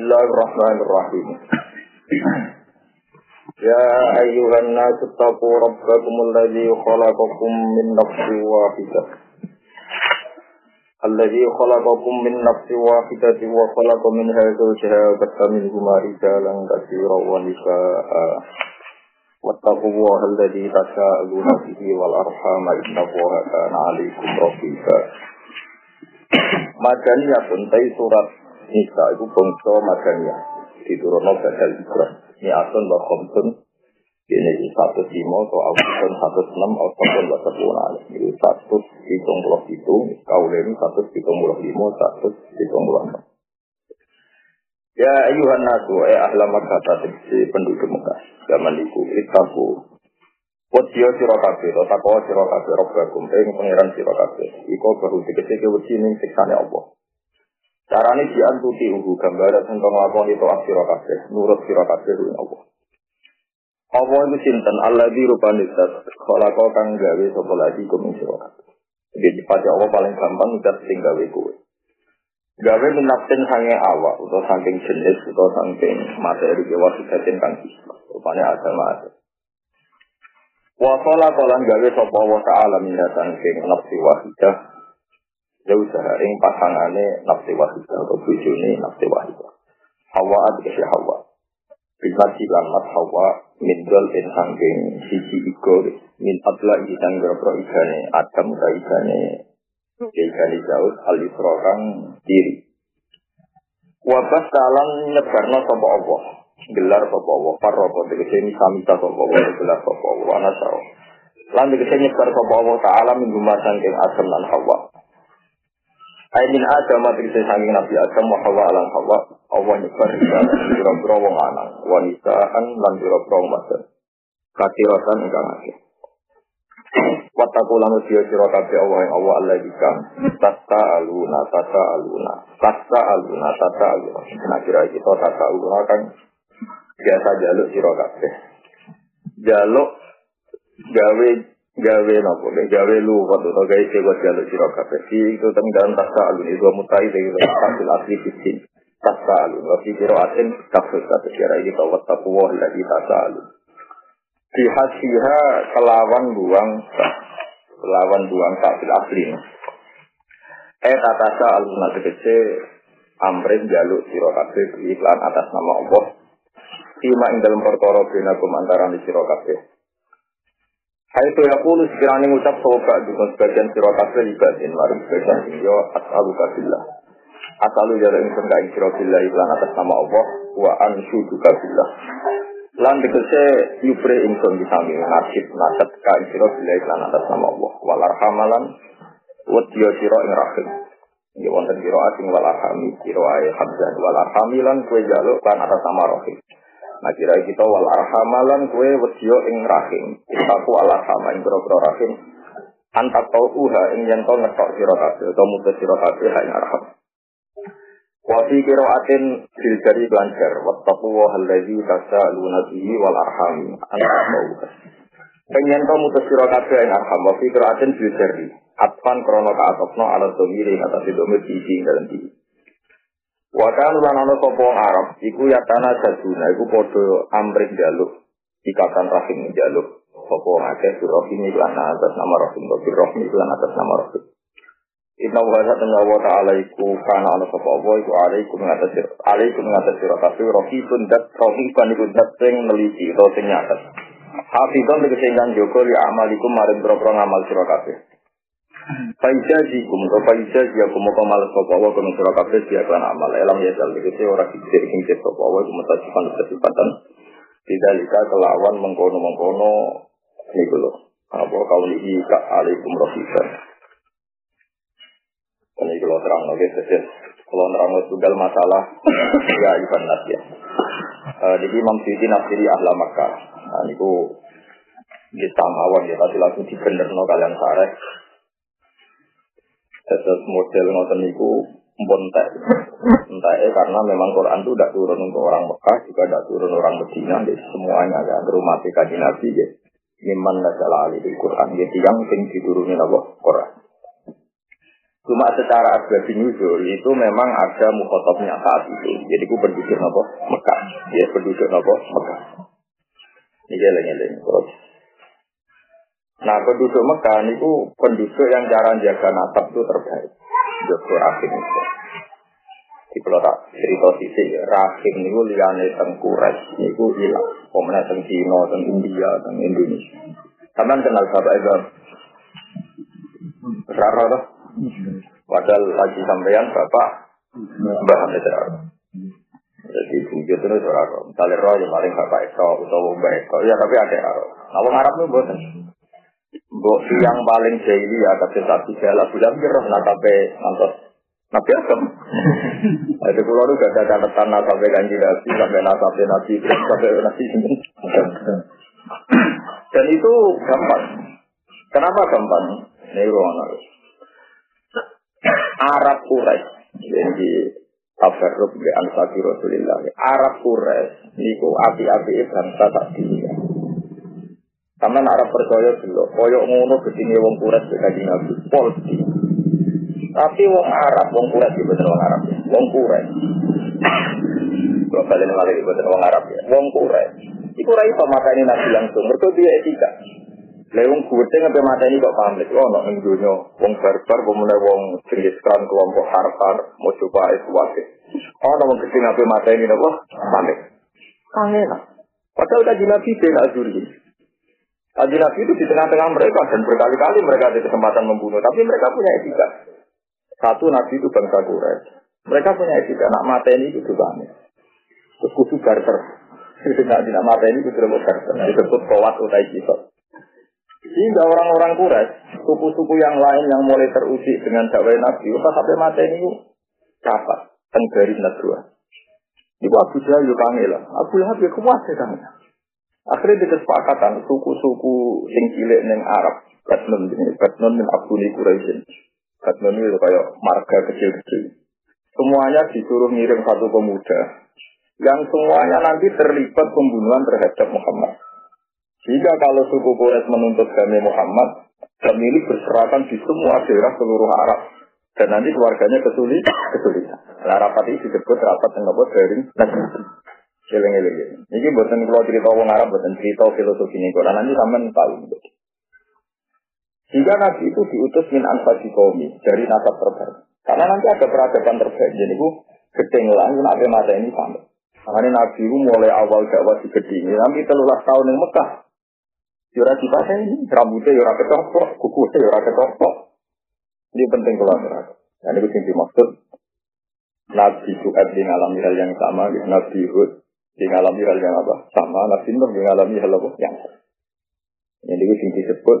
Bismillahirrahmanirrahim. Ya ayyuhan nasu taqu rabbakum alladhi khalaqakum min nafsin wahidah. الذي خلقكم من نفس واحدة وخلق منها زوجها وبث منهما رجالا كثيرا ونساء واتقوا الله الذي تساءلون به والأرحام إن الله كان عليكم رقيبا Madaniyah pun surat Nisa itu bangsa Madaniyah. Diturunkan badal Ibrahim ini asun wa khomsun ini satu lima atau ausun satu enam atau pun sepuluh ini satu hitung puluh itu kau ini satu hitung puluh lima satu hitung puluh enam. Ya ayuhan nasu eh ahla kata si penduduk Mekah. Zaman itu itaku Wadiyo siro kabe, to takwa siro kabe, robbakum, ing pengiran siro kabe. Iko baru dikese ke wajib ning siksane Allah. Carane diantuti uhu gambaran sing nglakoni to siro kabe, nurut siro kabe ing Allah. Allah itu sinten Allah di rupane zat khalaqo kang gawe sapa lagi kum sira kabeh. Jadi pada Allah paling gampang udah sing gawe kowe. Gawe minapten sange awak utawa saking jenis utawa saking materi ke wasidatin kang isma. Rupane agama ada. Wa khalaqa lan gawe sapa wa ta'ala min saking nafsi wahidah. Jauh ing pasangane nafsi wahidah atau bujune nafsi wahidah. Hawa adikasi Hawa. Bisa silamat hawa min dol in sangking sisi iko min adla isang berapa ikane adam ka ikane ikane jauh al isra kang diri. Wabah kalang nyebarno sapa Allah. Gelar sapa Allah. Parroto tegese samita sapa Allah gelar sapa Allah. Ana sao lan tegese nyebar sapa Allah taala min rumah sangking adam lan hawa Ainin Adam tegese sangking Nabi Adam wa hawa lan hawa Allah nyebar biro-biro wong lanang, wanisaan lan biro-biro wong wadon. Katiratan ingkang akeh. Wataku lan usia sira Allah yang Allah Allah dikam. Tata aluna, tata aluna, tata aluna, tata aluna. Nah kira kita tata aluna kan biasa jaluk sira. Jaluk gawe gawe nopo? Gawe lu waktu to gawe sego jaluk sira kabeh. Itu tentang tata aluna itu mutai dari hasil asli fitin tasalu wa fi qira'atin tafsir kata kira ini bahwa taqwa lagi tasalu di hasiha kelawan buang kelawan buang fil asli. Eh tatasa aluna tegese amrin jaluk sira kabeh iklan atas nama Allah. Ima ing dalam perkara bina kumantaran di sira kabeh Hai tu ya kulu sekiranya ngucap sobat dengan sebagian sira kabeh ibadin mari sebagian yo as'aluka billah asalu jala ingsun ka ing billah iklan atas nama Allah wa anshuduka billah lan tegese yupre ingsun di sami nasib nasab ka ing billah iklan atas nama Allah. Wal arhamalan wadiya sira ing rahim. Ya wonten kira asing wal arhami kira ae hamzah wal arhamilan kue jaluk kan atas nama rahim Nah kira kita wal arhamalan kue wadiya ing rahim. Aku al arhama ing boro rahim. Antak tau uha ing yen to ngetok sira kabeh utawa mutus sira kabeh ing arham. Wafi atin bil jari belajar wattaqu wa allazi tasaaluna bihi wal arham. Anta Pengen kamu tesira kabeh ing arham wafi atin bil jari. Atfan krana kaatopno ala domiri atas domir sisi dalam diri. Wa kan lan ana sapa Arab iku yatana jaduna iku padha amrik jaluk ikatan rahim jaluk sapa akeh surahim lan atas nama rahim rahim lan atas nama rahim. Inna wa ta'ala wa ta'ala iku kana ana sapa wa iku alaikum ngatas alaikum ngatas sira kabeh rohibun dat rohiban iku dat sing neliti utawa sing nyatet. Hafidhon tegese ingkang jaga li amalikum maring boro ngamal sira. Faijazikum to faijazikum moko mal sapa wa kuwi sira kabeh dia kan amal elam ya dal tegese ora dikir ing sapa wa iku mutasifan kesifatan. Tidak kelawan mengkono-mengkono niku lho. Apa kaulihi ka alaikum rohiban. Ini kalau terang lagi saja. Kalau terang tunggal masalah ya Ivan Nas ya. Uh, di Imam Siti nafsiri ahla Makkah. Nah, ini di samawan ya, tapi langsung dibener no kalian sare. Terus model ngoten niku bontek. Entah karena memang Quran itu tidak turun untuk orang Mekah, juga tidak turun orang Medina, jadi semuanya ada rumah kaji Nabi ya. Miman nazala alih Quran, jadi yang sing diturunin Allah Quran. Cuma secara asbabi nuzul itu memang ada mukhotobnya saat itu. Jadi ku penduduk nopo Mekah. Ya penduduk nopo Mekah. Ini geleng-geleng. Terus. Nah penduduk Mekah itu penduduk yang cara jaga nasab itu terbaik. Joko Rahim itu. Di kalau tak cerita sisi Rahim itu liane tengkuras. Itu hilang. Pemenang teng Cina, teng India, teng Indonesia. Kalian kenal sahabat Ibrahim? Rara tuh? Padahal lagi sampean bapak Mbah Mesra. Jadi bujur terus ora roh. Misalnya roh yang paling bapak Eko utawa Mbak Eko. Ya tapi ada roh. Nah wong Arab itu boten. Mbok yang paling jahili ya tapi satu jala bulan roh nakape ngantos Nabi Adam. Itu pulau itu gak ada catatan nasabe kanji nabi sampai nasabe nabi sampai nabi Dan itu gampang. Kenapa gampang? Ini ruang harus. Arab Quraisy. Jadi tabarruk bi ansati Rasulillah. Arab Quraisy niku api-api bangsa tak. Sama Arab percaya dulu, koyok ngono ke sini wong Quraisy kaji Nabi, polisi. Tapi wong Arab, wong Quraisy itu betul wong Arab ya. Wong Quraisy. Kalau kalian malah itu betul wong Arab ya. Wong Quraisy. Iku rai mata ini Nabi langsung. Mereka dia etika. Lewung gede ngapain mata ini kok pamit? Oh, no, ing dunia, wong barbar, pemuda wong jenis kran kelompok harkar, mau coba itu wakil. Oh, no, wong gede ngapain mata ini nopo pamit? Kangen lah. Padahal kaji nabi dia nggak juri. Kaji nabi itu di tengah-tengah mereka dan berkali-kali mereka ada kesempatan membunuh, tapi mereka punya etika. Satu nabi itu bangsa Quraisy. Mereka punya etika, nak mata ini itu pamit. Terus kudu barter. Itu nak tidak mata ini kudu barter. Disebut kawat utai kisah. Sehingga orang-orang Quraisy, suku-suku yang lain yang mulai teruji dengan dakwah Nabi, pas sampai mata ini capat, tenggari nadua. Ibu Abu Jahal yuk lah, Abu Lahab ya kuat ya Akhirnya di kesepakatan suku-suku sing cilik neng Arab, Batnun ini, Batnun min Abduni Quraisyin. Batnun itu kayak marga kecil-kecil. Semuanya disuruh ngirim satu pemuda yang semuanya nanti terlibat pembunuhan terhadap Muhammad. Jika kalau suku Quraisy menuntut kami Muhammad, kami ini berserakan di semua daerah seluruh Arab. Dan nanti keluarganya kesulit, kesulitan. Nah, rapat ini disebut rapat yang apa dari negeri. Eling eling Ini buatan kalau cerita orang Arab, buatan cerita filosofi ini. Kalau nanti sampean tahu. Jika Nabi itu diutus min ansasi kaumi dari nasab terbaik. Karena nanti ada peradaban terbaik. Jadi itu gedeng lah, nabi mata ini sampai. Makanya Nabi itu mulai awal dakwah di gedeng. Nanti telulah tahun yang Mekah. Yura pasar ini, rambutnya yura ketopok, kukunya yura ketopok. Ini penting kalau neraka. Dan itu yang dimaksud Nabi Su'ad di ngalami hal yang sama, Nabi Hud di ngalami hal yang apa? Sama, Nabi Nuh di ngalami hal apa? Yang. Ini itu yang disebut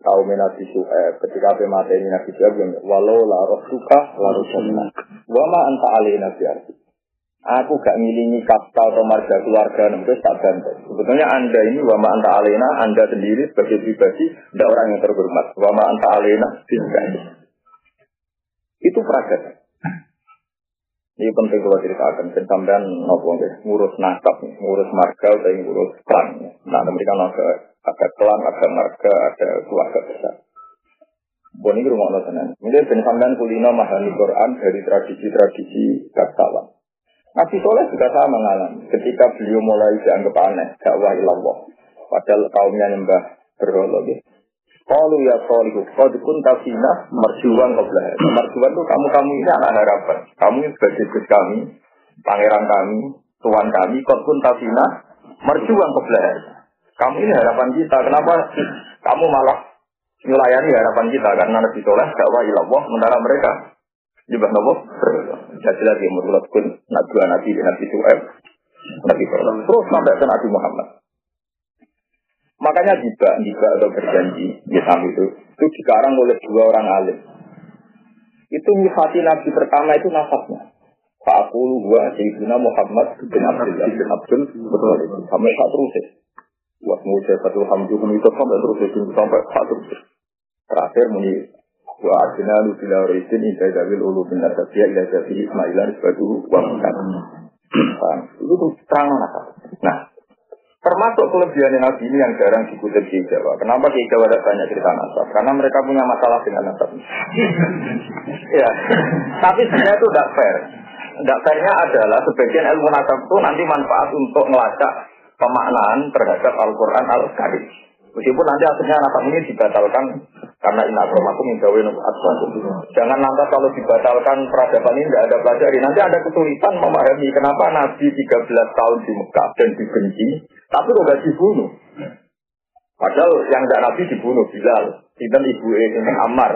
kaum Nabi Su'ad ketika mata ini Nabi Su'ad walau la roh suka la roh Wama anta alih Nabi Arti. Aku gak ngilingi kasta atau marga keluarga itu tak bantu. Sebetulnya anda ini wama anta alena, anda sendiri sebagai pribadi tidak orang yang terhormat. Wama anta alena tidak. Itu peradaban. Ini penting kalau ceritakan. Dan sampean nopo ngurus nasab, ngurus marga, atau ngurus klan. Nah, mereka ada ada klan, ada marga, ada keluarga besar. Bon ini rumah Allah Mungkin sampean kulino Quran dari tradisi-tradisi bangsawan. Nabi Soleh juga sama mengalami. Ketika beliau mulai dianggap aneh, dakwah ilallah. Padahal kaumnya nyembah berhala gitu. Kalau ya solihu, kalau dikun tafina merjuan kebelah. Merjuan itu kamu kamu ini anak harapan. Kamu sebagai gus kami, pangeran kami, tuan kami. Kau pun tafina merjuan kebelah. Kamu ini harapan kita. Kenapa kamu malah melayani harapan kita? Karena Nabi Soleh dakwah ilallah, sementara mereka Jubah nopo? Jadi lagi menurut pun dua nabi di nabi Suhaib, nabi Terus sampai ke Nabi Muhammad. Makanya juga, juga atau berjanji, ya itu, itu dikarang oleh dua orang alim. Itu nyifati nabi pertama itu nasabnya. Pak aku gua Sayyidina Muhammad bin Abdullah bin Abdul betul itu sampai saat terus mau saya satu hamdulillah itu sampai terus sampai saat terus. Terakhir muni Wa adina lu bila rizin inda dawil ulu bin nasabiyya ila jafi ismailan sebatu wa mungkar. Itu terang Nah, Termasuk kelebihan Nabi ini yang jarang dikutip di Jawa. Kenapa di Jawa ada banyak cerita nasab? Karena mereka punya masalah dengan nasab. ya, tapi sebenarnya itu tidak fair. Tidak fairnya adalah sebagian ilmu nasab itu nanti manfaat untuk melacak pemaknaan terhadap Al-Quran Al-Karim. Meskipun nanti akhirnya nasab ini dibatalkan karena ini akromakum mindawi Jangan lantas kalau dibatalkan peradaban ini tidak ada pelajari. Nanti ada kesulitan memahami kenapa Nabi 13 tahun di Mekah dan dibenci, tapi kok gak dibunuh. Padahal yang tidak Nabi dibunuh, Bilal. Sinten ibu ini Ammar.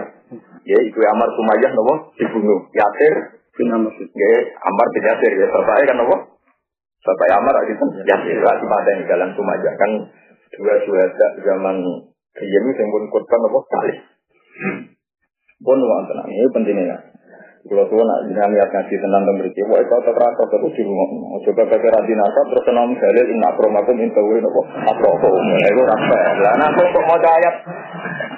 Ya, ibu Ammar Sumayyah nopo dibunuh. Yasir bin Ammar. Ya, Ammar bin Yasir ya. Bapaknya kan nopo? Bapak Ammar itu Yasir. Lagi pada di jalan Sumayyah kan dua suhada zaman Riyen sing pun korban apa kali. Pun wonten ini pentingnya. Kalau tuh nak jenengan niat ngaji tentang pemberiti, wah itu tetap rasa terus di rumah. Coba pakai radin asap terus tenang dalil inna akromakum intawi nopo akromakum. Itu rasa. Lah nah kok mau ayat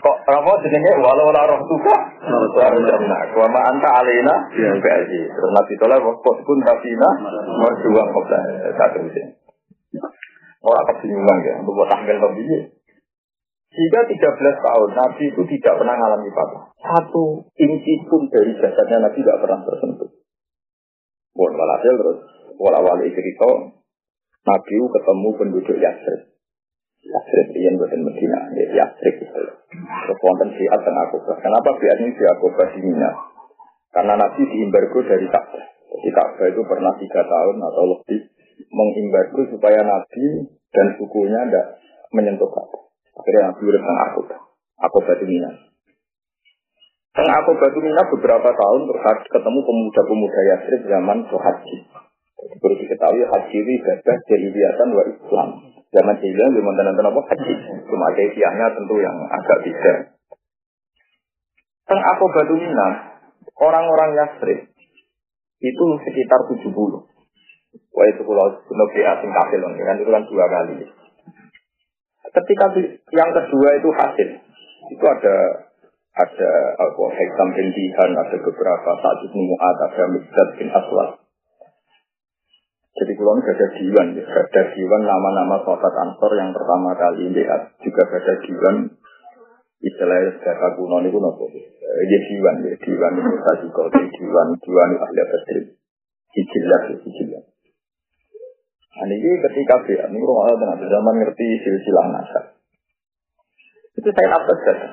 kok apa jenenge walau la roh tuka. Nah, wa ma anta alina biaji. Terus nabi tolak kok pun tafina dua kok satu sih. Orang kebingungan ya, buat tanggal pembiye. Jika 13 tahun Nabi itu tidak pernah mengalami patah. Satu inci pun dari jasadnya Nabi tidak pernah tersentuh. Bon, walhasil terus wala-wali cerita Nabi ketemu penduduk Yasrib. Yasrib yang buatan Medina, ya Yasrib. Terus wonten siat dan Akobah. Kenapa siat ini di Akobah di? Karena Nabi diimbargo dari Ka'bah. Jadi Ka'bah itu pernah tiga tahun atau lebih mengimbargo supaya Nabi dan sukunya tidak menyentuh Ka'bah. Akhirnya Nabi urip teng aku, aku batu mina. Teng aku batu mina beberapa tahun terus ketemu pemuda-pemuda Yasrib zaman haji. Jadi perlu diketahui haji ini ibadah jahiliyatan wa Islam. Zaman jahiliyah belum nonton apa haji. Cuma kefiahnya tentu yang agak beda. Teng aku batu mina, orang-orang Yasrib itu sekitar 70. Wah itu kalau negeri asing kafir kan itu kan dua kali. Ketika yang kedua itu hasil, itu ada ada apa Hekam bin Dihan, ada beberapa saat itu Mu'ad, ada Mizdad bin Aswad. Jadi kulon ada diwan, ya. ada diwan nama-nama sahabat Ansor yang pertama kali lihat, juga ada diwan istilahnya sejarah kuno ini kuno apa? Dia diwan, ya diwan itu tadi kalau diwan, diwan ahli badri, hijilah, hijilah. Nah, ini ketika dia, ini rumah Allah dengan zaman ngerti silsilah nasab. Itu saya dapat saja.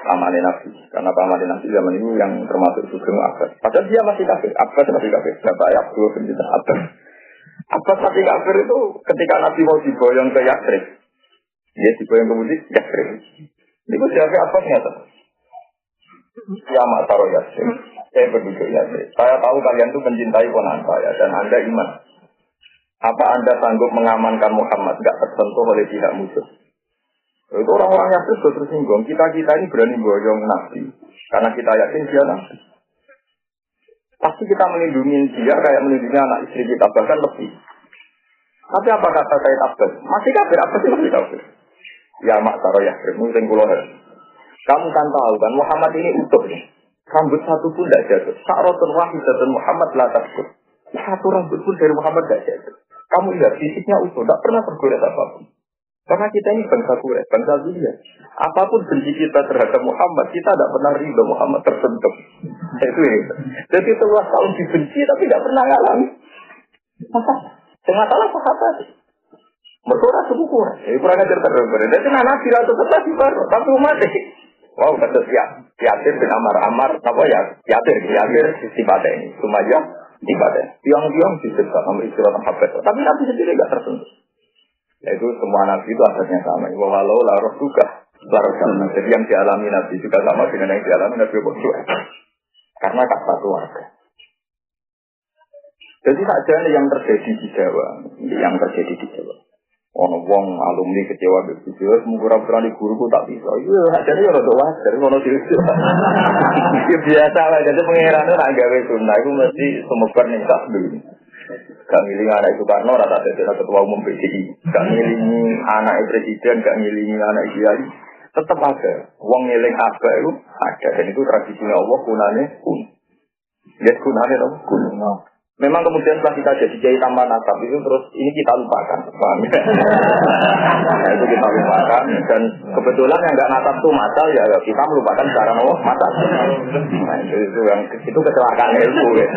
Pamannya Nabi. Karena pamannya Nabi zaman itu yang termasuk Sugeng Abbas. Padahal dia masih kafir. Abbas masih kafir. Bapak ayat dua penjelasan Abbas. Abbas masih kafir itu ketika Nabi mau diboyong ke Yakrib. Dia diboyong ke Mudik, Yakrib. Ini gue siapa Abbas nyata. Ya Taro Yakrib. Saya berduduk Yakrib. Saya tahu kalian tuh mencintai ponan saya. Dan Anda iman. Apa Anda sanggup mengamankan Muhammad gak tersentuh oleh pihak musuh? Itu orang-orang yang terus tersinggung. Kita-kita ini berani boyong Nabi. Karena kita yakin dia Nabi. Pasti kita melindungi dia kayak melindungi anak istri kita. Bahkan lebih. Tapi apa kata saya Abbas? Masih kafir, apa sih masih kafir? Ya mak taro ya, mungkin kulo Kamu kan tahu kan Muhammad ini utuh nih. Rambut satu pun tidak jatuh. Sa'rotun wahidatun Muhammad la takut. Satu rambut pun dari Muhammad tidak jatuh. Kamu lihat fisiknya utuh, tidak pernah tergores apa pun. Karena kita ini bangsa kuret, bangsa dunia. Apa pun benci kita terhadap Muhammad, kita tidak pernah ridho Muhammad tersentuh. Itu ini. Jadi setelah tahun dibenci tapi tidak pernah ngalami. Salah sahabat. Mereka suku kurang. Jadi kurang ajar terus. Jadi nabi atau tetap di baru, tapi umat Wow, kata ya, Yatir bin Amar Amar, apa ya? Yatir, Yatir di ini. Cuma aja ibadah. Tiang-tiang dicerita sama istirahat habis. Tapi Nabi sendiri tidak tersentuh. Yaitu semua Nabi itu asalnya sama. Walau laruh juga. Laruh sama. Jadi yang dialami Nabi juga sama dengan yang dialami Nabi Muhammad. Karena tak satu warga. Jadi saja yang terjadi di Jawa, yang terjadi di Jawa. Ono wong alumni kecewa begitu, ya semoga berani guruku tak bisa. Iya, jadi ya rada wajar, ono sih. Biasa lah, jadi pengiran itu nak gawe sunnah, itu mesti semoga nih tak dulu. Gak ngiling anak itu rata rata ketua umum PDI, gak ngiling anak presiden, gak ngiling anak kiai, tetap ada. Wong ngiling apa itu ada, dan itu tradisinya Allah kunane kun. Lihat kunane dong kun. Memang kemudian setelah kita jadi kiai tanpa nasab itu terus ini kita lupakan, paham ya? nah, itu kita lupakan dan kebetulan yang nggak nasab itu masal ya kita melupakan cara mau masal. Nah, itu, itu yang itu kecelakaan ilmu. Ya.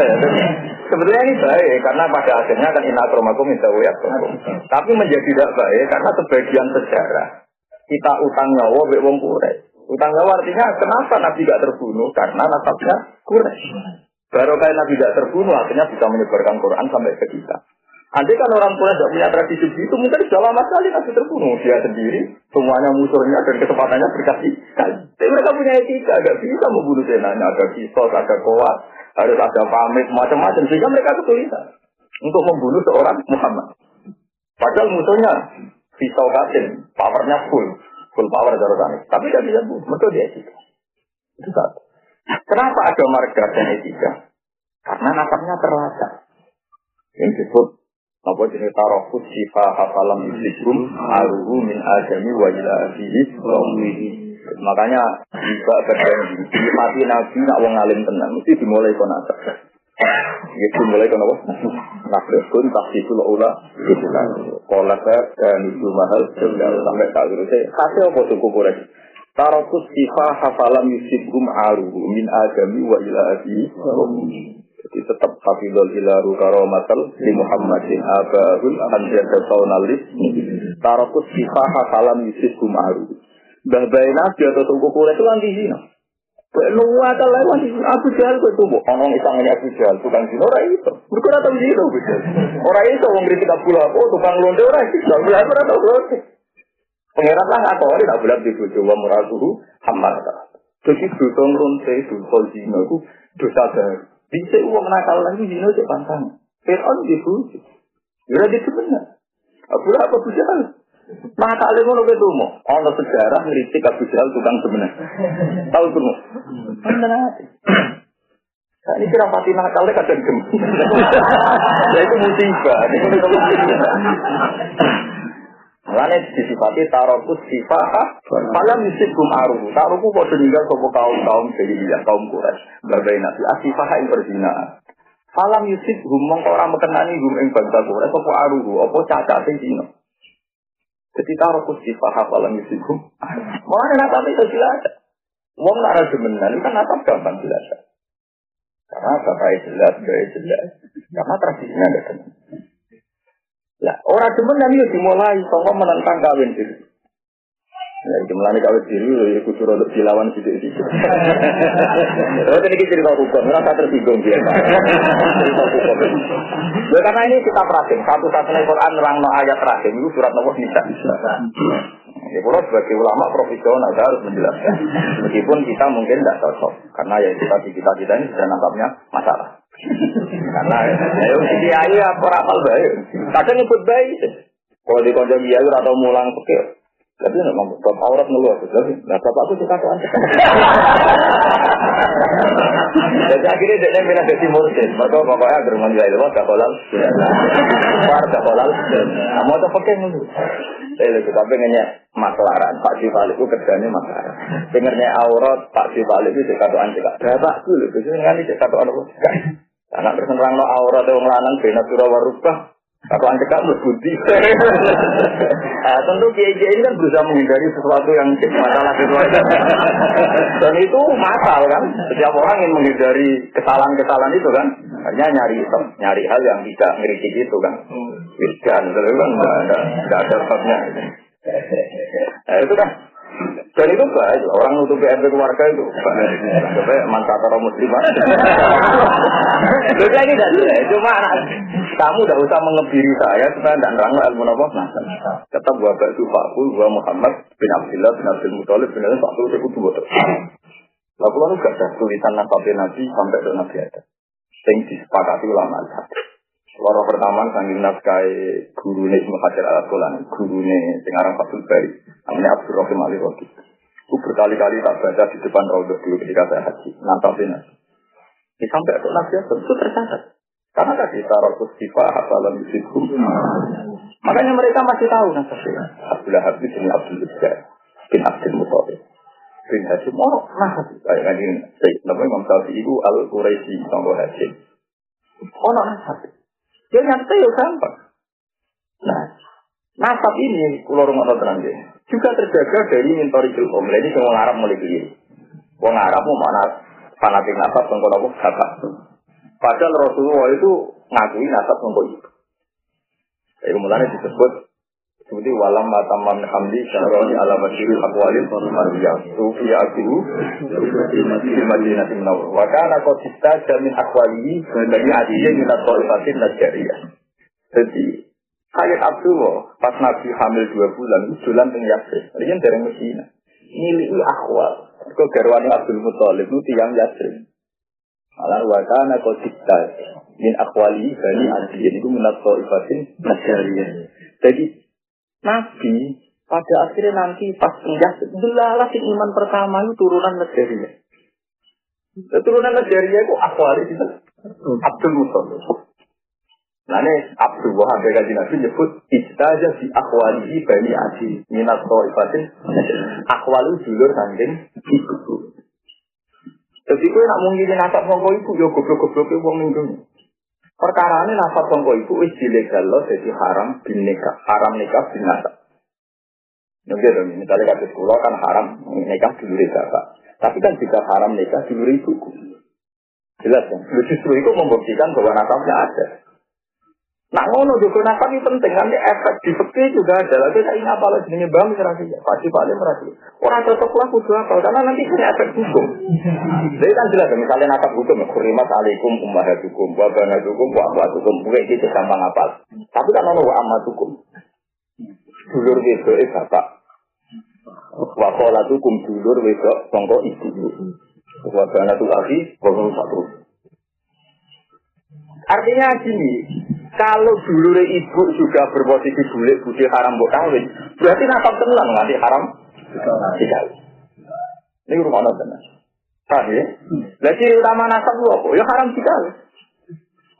Sebetulnya ini baik karena pada akhirnya kan inakromakum itu ya. Tapi menjadi tidak baik karena sebagian sejarah kita utang nyawa be wong Utang nyawa artinya kenapa Nabi gak terbunuh karena nasabnya kurang. Baru kali Nabi tidak terbunuh, akhirnya bisa menyebarkan Quran sampai ke kita. Andai kan orang tua tidak punya tradisi itu, mungkin sudah lama sekali Nabi terbunuh. Dia sendiri, semuanya musuhnya dan kesempatannya berkasih Tapi mereka punya etika, gak bisa membunuh senanya. Ada kisos, ada kuat, harus ada pamit, macam-macam. Sehingga mereka kesulitan untuk membunuh seorang Muhammad. Padahal musuhnya pisau katin, powernya full, full power dari Tapi tidak bisa bunuh, mereka dia etika. Itu satu. Kenapa ada marga dan etika? Karena nasabnya terlacak. Yang disebut apa jenis tarofus sifa hafalam islikum aruhu min adami wa ila Makanya juga berjanji mati nabi nak wong alim tenang mesti dimulai kon nasab. Ya dimulai kon apa? Nasab pun tahsisul ula itulah. Kolak dan itu mahal sampai tak terus. Kasih apa suku Quraisy? Tarokus sifa hafalam yusibhum aruhu min agami wa ila Jadi tetap hafidhul ilaru karomatal li Muhammadin abahul anjada saunalis. Tarokus sifa hafalam yusibhum aruhu. Mbah bayi nabi atau tunggu kure itu anti zina. Luwa ta lewat Abu Jahal kok tuh ono isangane Abu Jahal tukang zina ora itu. Mergo ora tau zina Abu Jahal. Ora iso wong kritik Abu Lahab oh, tukang londe ora iso. Abu Lahab ora tau londe. Pengirat lah nggak tahu, tak bulat di bojo wa muratuhu hamar. Jadi dosa ngeronte, dosa zina itu dosa baru. Bisa uang nakal lagi zina itu pantang. Fir'aun di bojo. Ya itu benar. Abu apa Abu Jahal? Maka kali ngono ke tumo. Ono sejarah ngeritik Abu Jahal tukang sebenarnya. Tahu tumo. Benar Nah, ini kira pati nakalnya kadang gem. ya itu musibah. Mulane disifati tarokus sifah malam yusif gum aruhu. Taruku kok meninggal sopo kaum kaum jadi dia kaum kuras. Berbagai nabi asifah yang berzina. Falam yusif gum mongko ora mekenani gum ing bangsa kuras sopo aruhu apa caca sing dino. Jadi tarokus sifah falam yusif gum. Mulane napa itu jelas. Wong lara demenan kan apa gampang jelas. Karena bapak jelas, gaya jelas. Karena tradisinya ada teman. Lah, orang demen nanti dimulai sangka menentang kawin diri. Ya, jumlahnya kawin diri, ya kudu untuk dilawan sidik-sidik. Terus ini cerita hukum, merasa tersinggung dia. cerita hukum. Ya, karena ini kita perhatiin, satu-satunya Quran nerang no ayat terakhir, itu surat nomor bisa. Ya, kalau sebagai ulama profesional saya harus menjelaskan. Meskipun kita mungkin tidak cocok, karena ya kita kita kita ini sudah nampaknya masalah. Karena ya si kiai apa rapal baik. Kadang nyebut baik. Kalau di kiai atau mulang pikir. Tapi nggak mau bab aurat ngeluar tapi nah bapakku suka tuh Jadi akhirnya dia bilang jadi mursid. Maka pokoknya agar menjual ilmu gak kolal. Par gak kolal. Mau tuh pakai nulu. Saya lebih tapi nanya maklaran. Pak Sifal itu kerjanya maklaran. Dengarnya aurat Pak Sifal itu sekatuan juga. Berapa dulu? Biasanya kan ini sekatuan apa? Karena terus nerang no aurat yang lanang bina surah warubah. Aku anjek kamu budi. nah, tentu kiai kiai ini kan berusaha menghindari sesuatu yang masalah sesuatu. Dan itu masal kan. Setiap orang ingin menghindari kesalahan-kesalahan itu kan. Hanya nyari nyari hal yang tidak ngeritik itu kan. Wiskan, itu kan nggak ada nggak ada sebabnya. Nah, itu kan dan itu baik, orang nutup PRT keluarga itu Sampai mantap orang muslimah. Jadi ini tidak jelas, cuma anak kamu tidak usah mengebiri saya supaya tidak nerang ilmu apa. Tetap buat itu Fakku, gua Muhammad bin Abdullah bin Abdul Muthalib bin Abdul Fakku itu kudu betul. Lalu lalu gak ada tulisan nasabnya Nabi sampai ke Nabi ada. Yang disepakati ulama Loro pertama sanggih nafkai guru nih Hajar al Asqalani, guru nih Singarang Fatul Bari, namanya Abdul Rahim Ali Rodi. Aku berkali-kali tak baca di depan Raudhah dulu ketika saya haji, nantapin Ini sampai ke Nabi itu tercatat. Karena tadi tarokus sifat hafalan yusidku. Makanya mereka masih tahu nasabnya. Abdullah Habib bin Abdul Jabbar bin Abdul Muttalib bin Hashim. Oh, nah, kayak ini. Namanya Imam Syafi'i itu Al-Quraisy, Tonggo Hashim. Ono nasab. Ya nyata ya gampang. Nah, nasab ini kalau rumah tenang juga terjaga dari mintori ilmu. Ini semua Arab mulai keliru. Wong Arab mau mana fanatik nasab tentang apa bapak. Padahal Rasulullah itu ngakui nasab tentang itu. Jadi mulanya disebut seperti walam matamam hamdi syaroni ala masyirul akwalil mariyah. Sufi akiru di Madinah Timnawar. Wakana kotista jamin akwalihi dari adiyah minat ta'ifatin najariyah. Jadi Sayyid Abdullah pas Nabi hamil dua bulan itu jalan teng Yasrib. Ini kan dari Mesina. Milih akwal. Kau garwani Abdul Muthalib itu tiang Yasrib. Malah wakana kotista min akwali bani adiyah itu minat ta'ifatin najariyah. Jadi Nabi pada akhirnya nanti pas pindah delalah iman pertama itu turunan Najaria. Turunan Najaria itu akwari itu Abdul Muttalib. Nah ini Abdul Wahab kaji Nabi nyebut istaja si akwali bani adi minat ibatin akwali dulur sanding ibu. Jadi kue nak mungkin nasab mongko ibu yo goblok-goblok wong ning Perkara ini nafas songko itu wis dilegal loh jadi haram bin nikah, haram nikah bin nasab. Mungkin misalnya kata sekolah kan haram nikah dulu bapak. Tapi kan jika haram nikah dulu ibuku. Jelas kan? Justru itu membuktikan bahwa nasabnya ada. Nah ngono juga nakal ini penting nanti efek di fakir juga ada. Lagi saya ini apa lagi ini bang merasa ya pasti paling merasa. Orang cocok lah kudu apa karena nanti punya efek hukum. Jadi kan jelas misalnya nakal hukum kurimat alaikum ummahatukum wa banatukum wa akhwatukum gue itu gampang apa. Tapi kan ono wa ammatukum. Dulur wedok eh bapak. Wa qolatukum dulur wedok sangka ibu. Wa banatul akhi wa satu. Artinya gini, kalau dulu ibu juga berposisi bulik budi haram buat kawin, berarti nasab tenang nanti haram dikawin. Ini rumah nonton. Paham ya? Nah ciri utama nasab lu apa? Ya haram dikawin.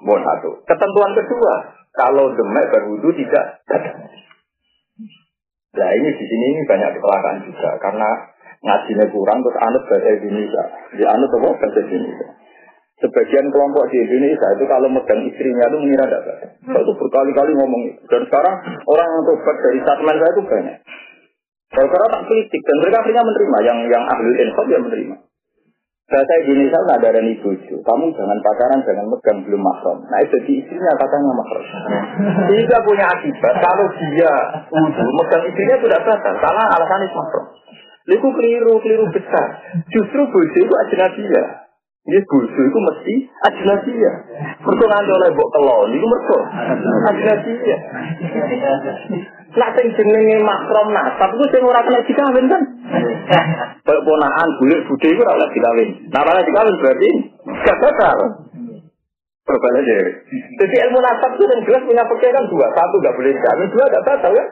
Mohon satu. Ketentuan kedua, kalau demek berwudu tidak Nah ini di sini ini banyak kecelakaan juga karena ngajinya kurang terus anut bahasa Indonesia. Di anut apa bahasa Indonesia. Sebagian kelompok di Indonesia itu kalau megang istrinya itu mengira tidak baik. Saya itu berkali-kali ngomong itu. Dan sekarang orang yang tobat dari statement saya itu banyak. Kalau sekarang tak kritik dan mereka akhirnya menerima. Yang yang ahli infak dia menerima. Bahasa Indonesia nggak ada ibu itu. Kamu jangan pacaran, jangan megang belum mahram. Nah itu di istrinya katanya mahram. Sehingga punya akibat. Kalau dia wudhu, megang istrinya sudah batal. Karena alasannya mahram. Itu keliru, keliru besar. Justru bojo itu ajnabiyah. Ini bojo itu mesti ajnabiyah. Mergo nganti oleh mbok kelon iku mergo ajnabiyah. Lah sing jenenge makrom nasab iku sing ora kena dikawin kan. Kayak ponakan bulik bude iku ora oleh dikawin. Nah ora dikawin berarti gak batal. Jadi ilmu nasab itu yang jelas punya pikiran dua. Satu gak boleh dikawin, dua gak batal ya.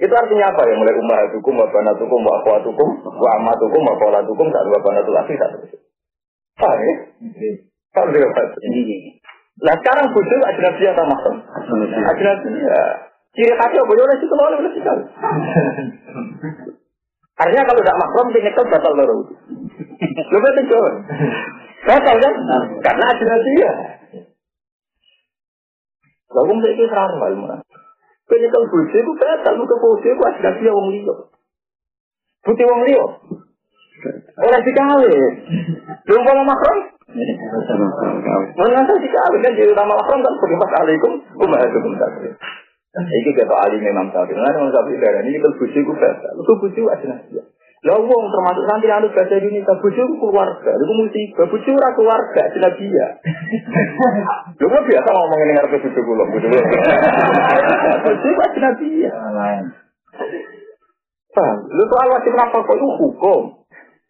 Itu artinya apa ya? Mulai umar hukum, wabana hukum, wakwa hukum, wa hukum, wakwa hukum, wabana satu. Paham ya? Paham juga Pak? Nah sekarang bodoh ajnabi atau maksud? Ajnabi ya. Ciri khasnya bodoh oleh situ oleh oleh situ. Artinya kalau tidak makrom, ini kan batal baru. Lu betul coba. Batal kan? Karena ajnabi ya. Lalu saya itu serang kali mana? Kalau bodoh itu batal, muka bodoh itu ajnabi yang wong liya. Putih wong liya. Orang dikawin. Belum mau makrom? Mana dikawin kan jadi utama makrom kan berimbas alaikum umahatukum takdir. Iki kata Ali memang tahu. Nah, memang tapi darah ini kalau bujuk itu bahasa. Itu bujuk aja nasi. Lah wong termasuk santri anu bahasa Indonesia bujuk keluarga. Itu musibah bujuk ora keluarga jelas dia. Lu kok biasa ngomong ini ngarep bujuk kula, bujuk. Bujuk aja dia. Paham? Lu soal wajib nafkah itu hukum.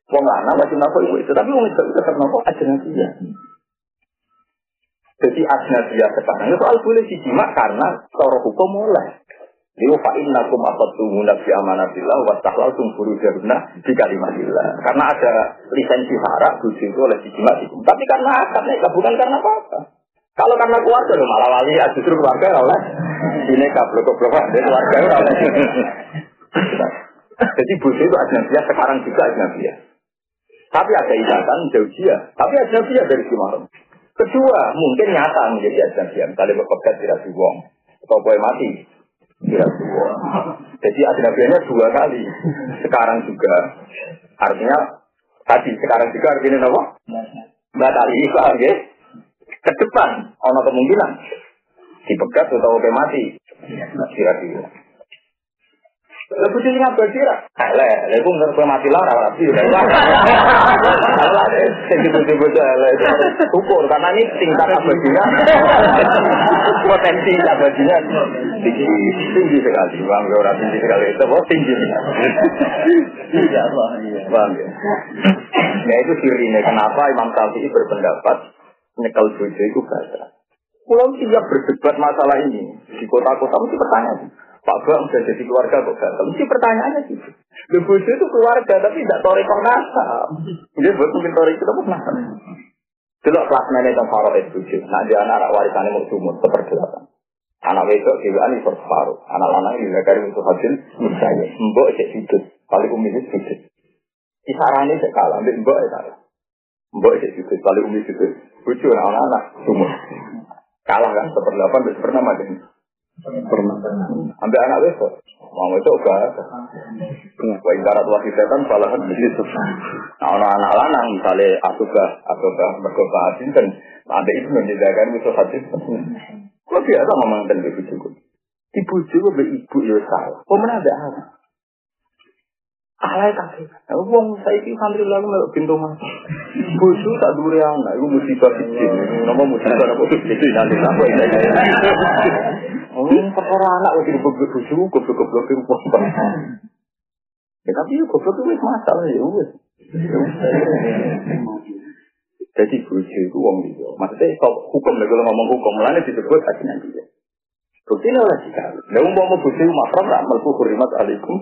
Wong lanang wajib nafkah itu, tapi wong itu tetap nafkah ajnabiyah. Jadi ajnabiyah sekarang itu soal boleh dijimak karena cara hukum mulai. Liu fa'in nakum afattumuna fi amanatillah wa tahlaltum furujahunna di kalimatillah. Karena ada lisensi harak bujuk itu oleh dijimak itu. Tapi karena akarnya bukan karena apa-apa. Kalau karena keluarga loh malah wali ya justru keluarga oleh ini kablok-kablok dari keluarga oleh. Jadi bujuk itu ajnabiyah sekarang juga ajnabiyah. Tapi ada ikatan jauh dia. Tapi ajnabiyah dari si. Kedua, mungkin nyata menjadi ajnabian. Kali berpegat tidak dibuang. Kalau boleh mati, tidak dibuang. Jadi ajnabiannya dua kali. Sekarang juga. Artinya, tadi sekarang juga artinya apa? Tadi, paham ya? Ke depan, ada kemungkinan. Dipegat atau oke mati. Tidak dibuang. Lebih sini ngapa sih lah? Leh, leh pun nggak mati lah, rawat sih. Lah, sing dibujuk leh, ukur karena ini tingkat abadinya, potensi abadinya tinggi, tinggi sekali. Bang, orang tinggi sekali itu, oh tinggi. Iya, bang. Ya itu sirinya kenapa Imam Syafi'i berpendapat nyekel bojo itu bahasa. Pulau siap berdebat masalah ini di kota-kota mesti pertanyaan. Pak Bang sudah jadi keluarga kok. Mesti pertanyaannya gitu. Bojo itu keluarga tapi tidak toriko nasab. Dia buat mungkin toriko itu nasab. Kelas mana itu faro itu Nah dia anak warisannya mau sumur seperdelapan. Anak wedok ini per separuh. Anak lanang juga kari untuk hasil misalnya. Mbok cek sudut. Paling umi itu sudut. Kisarannya cek kalah. Mbok ya kalah. Mbok cek sudut. Paling umi sudut. Bojo anak-anak sumur. Kalah kan seperdelapan. Pernah macam Pernah. Ambil anak besok. Mau itu enggak. Wa ibarat wahid setan salah itu. Nah, anak anak lanang misalnya asubah, asubah mergoka asin kan ada itu menjadikan itu hadis. Kalau biasa ngomong tentang ibu juga. Ibu juga be ibu ya salah. Mana ada anak? Alay kabeh. Wong saiki santri lalu melok mas. Bosu tak dure anak, iku musibah siji. Nama musibah apa siji nanti apa ini. Oh, perkara anak wis dibebek bosu, goblok-goblok wong. Ya tapi yo goblok wis masalah ya. Jadi bosu itu wong liya. Maksudnya hukum lagi ngomong hukum, mulane disebut ajinan dia. Bukti ini oleh jika. Nah, mau mau bukti makram, tak melku hurimat alaikum.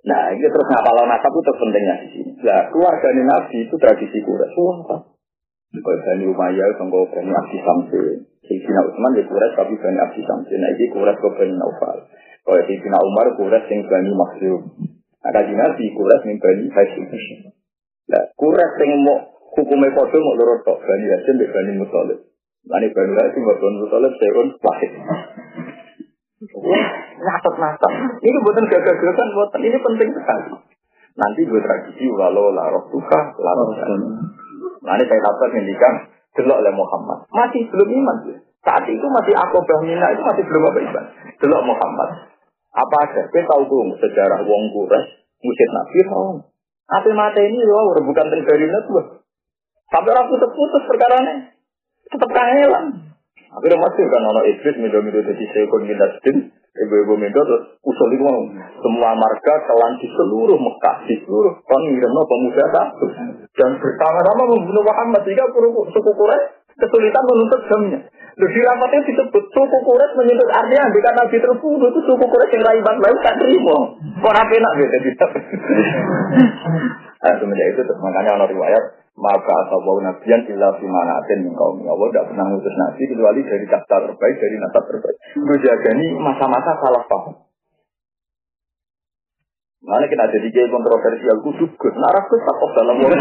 Nah, ini terus ngapal nasab itu pentingnya di sini. Nah, keluarga Nabi itu tradisi kuras. Wah, Kalau Bani Umayyah, kalau Bani Abdi Samsin. Sayyidina Utsman ya kuras tapi Bani Abdi Samsin. Nah, ini kuras ke Bani Naufal. Kalau Sayyidina Umar kuras yang Bani Maksum. Nah, kaji Nabi kuras yang Bani Hashim. Nah, kuras yang mau hukumnya kodoh mau lorot tok. Bani Hashim Bani Muttalib. Lani Bani Hashim dan Bani Muttalib seun wahid. Wah, nasab-nasab. Ini buatan gagal-gagalan, buatan ini penting sekali. Nanti gue tradisi walau larok tuka, larok Nanti saya dapat ngendikan, delok oleh Muhammad. Masih belum iman. Saat itu masih akobah mina itu masih belum apa iman. Delok Muhammad. Apa ada? Kita tahu tuh sejarah wong kures, musyid nabi mau. Apa mata ini loh, rebukan tenggarinya tuh. Sampai orang putus-putus perkara ini. Tetap kangelan. Akhirnya masih kan ono iblis mido-mido jadi sekon minasdin, ibu-ibu mido terus usul itu semua marga telan di seluruh Mekah, di seluruh kon ngirno pemuda satu dan bersama-sama membunuh Muhammad sehingga suku Quraisy kesulitan menuntut jamnya. Lalu di rapatnya disebut suku Quraisy menuntut artinya jika Nabi terbunuh itu suku Quraisy yang raiban lain tak terima. Kok apa enak gitu. Nah, semenjak itu makanya ono riwayat maka asabau nabiyan illa fi manatin min kaum Allah tidak pernah ngutus nabi kecuali dari kata terbaik dari nasab terbaik gue jaga ini masa-masa salah paham Mana kita jadi gay kontroversial kudu gus, naras gus takut dalam wong.